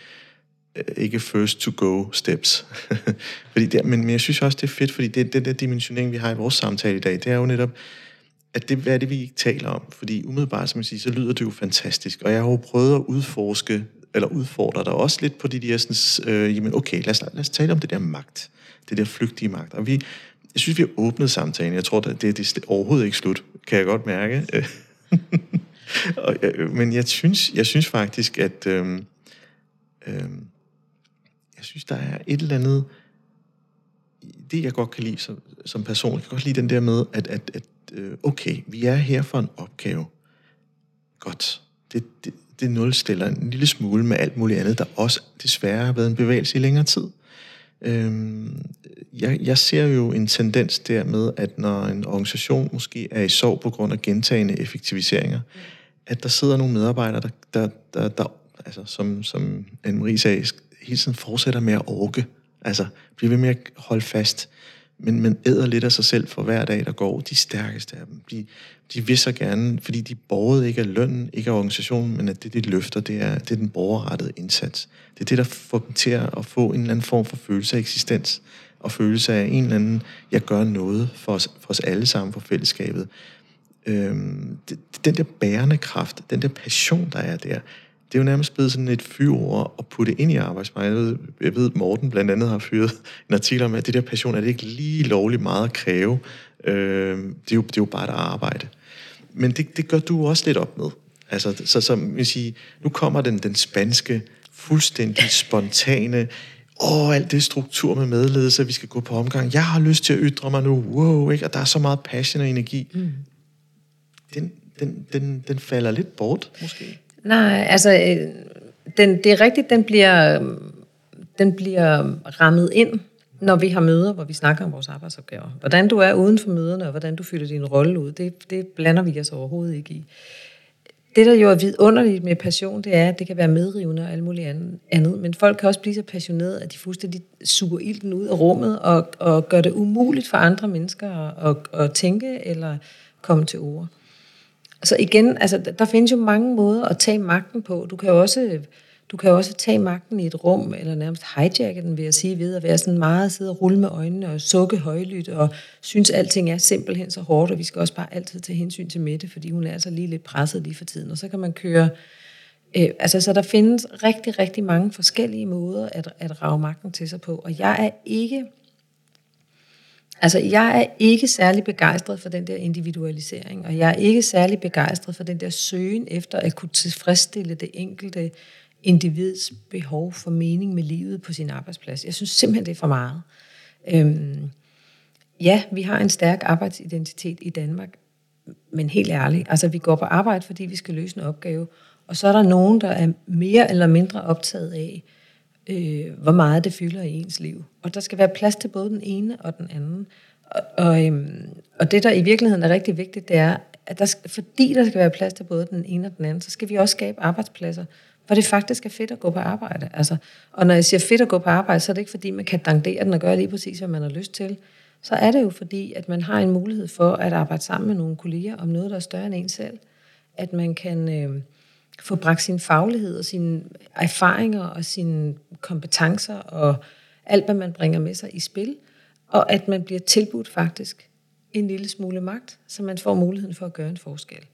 Øh, ikke first to go steps. fordi det, men, men jeg synes også, det er fedt, fordi det, det der dimensionering, vi har i vores samtale i dag, det er jo netop, at det, hvad er det, vi ikke taler om? Fordi umiddelbart, som jeg siger, så lyder det jo fantastisk. Og jeg har jo prøvet at udforske, eller udfordre dig også lidt på de der, sådan, øh, jamen okay, lad os, lad os tale om det der magt. Det der flygtige magt. Og vi, jeg synes, vi har åbnet samtalen. Jeg tror, det, det, det er overhovedet ikke slut, kan jeg godt mærke. og, øh, men jeg synes, jeg synes faktisk, at... Øh, øh, jeg synes, der er et eller andet, det jeg godt kan lide som, som person, jeg kan godt lide den der med, at, at, at øh, okay, vi er her for en opgave. Godt. Det, det, det nulstiller en lille smule med alt muligt andet, der også desværre har været en bevægelse i længere tid. Øhm, jeg, jeg ser jo en tendens der med, at når en organisation måske er i sorg på grund af gentagende effektiviseringer, at der sidder nogle medarbejdere, der, der, der, der altså, som, som Anne-Marie sagde, hele tiden fortsætter med at orke. Altså, bliver ved med at holde fast. Men man æder lidt af sig selv for hver dag, der går. De stærkeste af dem. De, de vil så gerne, fordi de borgede ikke af lønnen, ikke af organisationen, men at det, de løfter, det er, det er den borgerrettede indsats. Det er det, der får dem til at få en eller anden form for følelse af eksistens, og følelse af en eller anden, jeg gør noget for os, for os alle sammen, for fællesskabet. Øhm, det, den der bærende kraft, den der passion, der er der, det er jo nærmest blevet sådan et fyrord at putte ind i arbejdsmarkedet. Jeg ved, at Morten blandt andet har fyret en artikel om, at det der passion er det ikke lige lovligt meget at kræve. Øh, det, er jo, det er jo bare et arbejde. men det, det gør du også lidt op med. Altså, så som vil sige, nu kommer den, den spanske, fuldstændig spontane, åh, alt det struktur med medledelse, vi skal gå på omgang. Jeg har lyst til at ytre mig nu, wow, ikke? og der er så meget passion og energi. Mm. Den, den, den, den falder lidt bort, måske. Nej, altså, øh, den, det er rigtigt, den bliver, den bliver rammet ind, når vi har møder, hvor vi snakker om vores arbejdsopgaver. Hvordan du er uden for møderne, og hvordan du fylder din rolle ud, det, det blander vi os overhovedet ikke i. Det, der jo er vidunderligt med passion, det er, at det kan være medrivende og alt muligt andet. Men folk kan også blive så passionerede, at de fuldstændig suger ilten ud af rummet og, og gør det umuligt for andre mennesker at, at, at tænke eller komme til ord. Så igen, altså, der findes jo mange måder at tage magten på. Du kan jo også, du kan jo også tage magten i et rum, eller nærmest hijacke den, vil jeg sige, ved at være sådan meget sidde og rulle med øjnene og sukke højlydt, og synes, at alting er simpelthen så hårdt, og vi skal også bare altid tage hensyn til Mette, fordi hun er altså lige lidt presset lige for tiden. Og så kan man køre... Øh, altså, så der findes rigtig, rigtig mange forskellige måder at, at rave magten til sig på, og jeg er ikke Altså, jeg er ikke særlig begejstret for den der individualisering, og jeg er ikke særlig begejstret for den der søgen efter at kunne tilfredsstille det enkelte individs behov for mening med livet på sin arbejdsplads. Jeg synes simpelthen, det er for meget. Øhm, ja, vi har en stærk arbejdsidentitet i Danmark, men helt ærligt, altså vi går på arbejde, fordi vi skal løse en opgave, og så er der nogen, der er mere eller mindre optaget af, øh, hvor meget det fylder i ens liv. Og der skal være plads til både den ene og den anden. Og, og, øhm, og det, der i virkeligheden er rigtig vigtigt, det er, at der fordi der skal være plads til både den ene og den anden, så skal vi også skabe arbejdspladser, hvor det faktisk er fedt at gå på arbejde. Altså, og når jeg siger fedt at gå på arbejde, så er det ikke fordi, man kan dandere den og gøre lige præcis, hvad man har lyst til. Så er det jo fordi, at man har en mulighed for at arbejde sammen med nogle kolleger om noget, der er større end en selv. At man kan... Øh, få bragt sin faglighed og sine erfaringer og sine kompetencer og alt, hvad man bringer med sig i spil, og at man bliver tilbudt faktisk en lille smule magt, så man får muligheden for at gøre en forskel.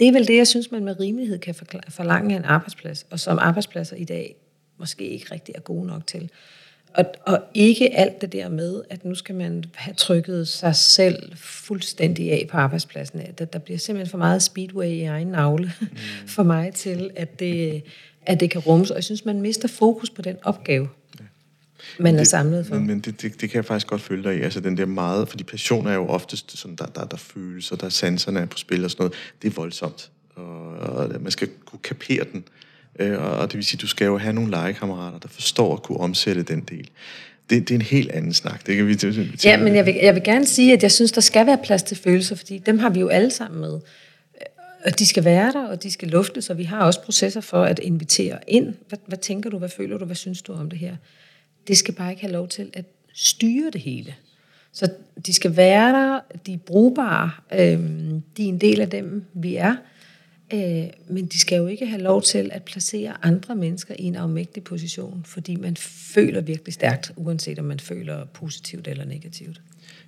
Det er vel det, jeg synes, man med rimelighed kan forlange af en arbejdsplads, og som arbejdspladser i dag måske ikke rigtig er gode nok til. Og, og ikke alt det der med, at nu skal man have trykket sig selv fuldstændig af på arbejdspladsen. Der, der bliver simpelthen for meget speedway i egen navle mm. for mig til, at det, at det kan rummes. Og jeg synes, man mister fokus på den opgave, man er samlet for. Men, men det, det, det kan jeg faktisk godt følge dig i. Altså den der meget, fordi passion er jo oftest sådan, der, der, der føles, og der sanserne er på spil og sådan noget. Det er voldsomt. Og, og man skal kunne kapere den. Øh, Øh, og det vil sige, at du skal jo have nogle legekammerater, der forstår at kunne omsætte den del. Det, det er en helt anden snak. Det kan vi til. Ja, men jeg vil, jeg vil gerne sige, at jeg synes, der skal være plads til følelser, fordi dem har vi jo alle sammen med. Øh, og de skal være der, og de skal luftes, og vi har også processer for at invitere ind. Hvad, hvad tænker du, hvad føler du, hvad synes du om det her? Det skal bare ikke have lov til at styre det hele. Så de skal være der, de er brugbare, øhm, de er en del af dem, vi er, Øh, men de skal jo ikke have lov til at placere andre mennesker i en afmægtig position, fordi man føler virkelig stærkt, uanset om man føler positivt eller negativt.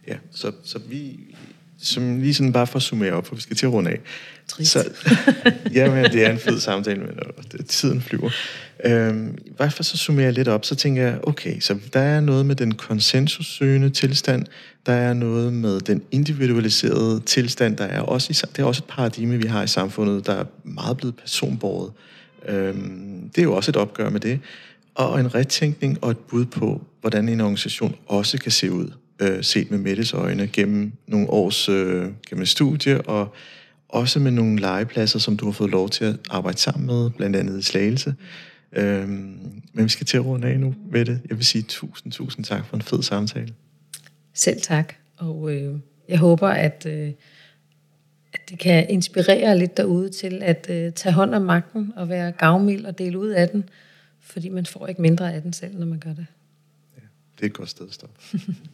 Ja, så, så vi, som lige sådan bare for at summere op, for vi skal til at runde af. Trist. Så, jamen, det er en fed samtale, men det, tiden flyver. Øhm, I hvert fald så summerer jeg lidt op, så tænker jeg, okay, så der er noget med den konsensussøgende tilstand, der er noget med den individualiserede tilstand, der er også, i, det er også et paradigme, vi har i samfundet, der er meget blevet personbordet. Øhm, det er jo også et opgør med det. Og en retænkning og et bud på, hvordan en organisation også kan se ud, øh, set med Mettes øjne, gennem nogle års øh, gennem studie, og også med nogle legepladser, som du har fået lov til at arbejde sammen med, blandt andet i Slagelse. Øhm, men vi skal til at runde af nu med det. Jeg vil sige tusind, tusind tak for en fed samtale. Selv tak. Og øh, jeg håber, at, øh, at det kan inspirere lidt derude til at øh, tage hånd om magten og være gavmild og dele ud af den. Fordi man får ikke mindre af den selv, når man gør det. Ja, det er et godt sted at stoppe.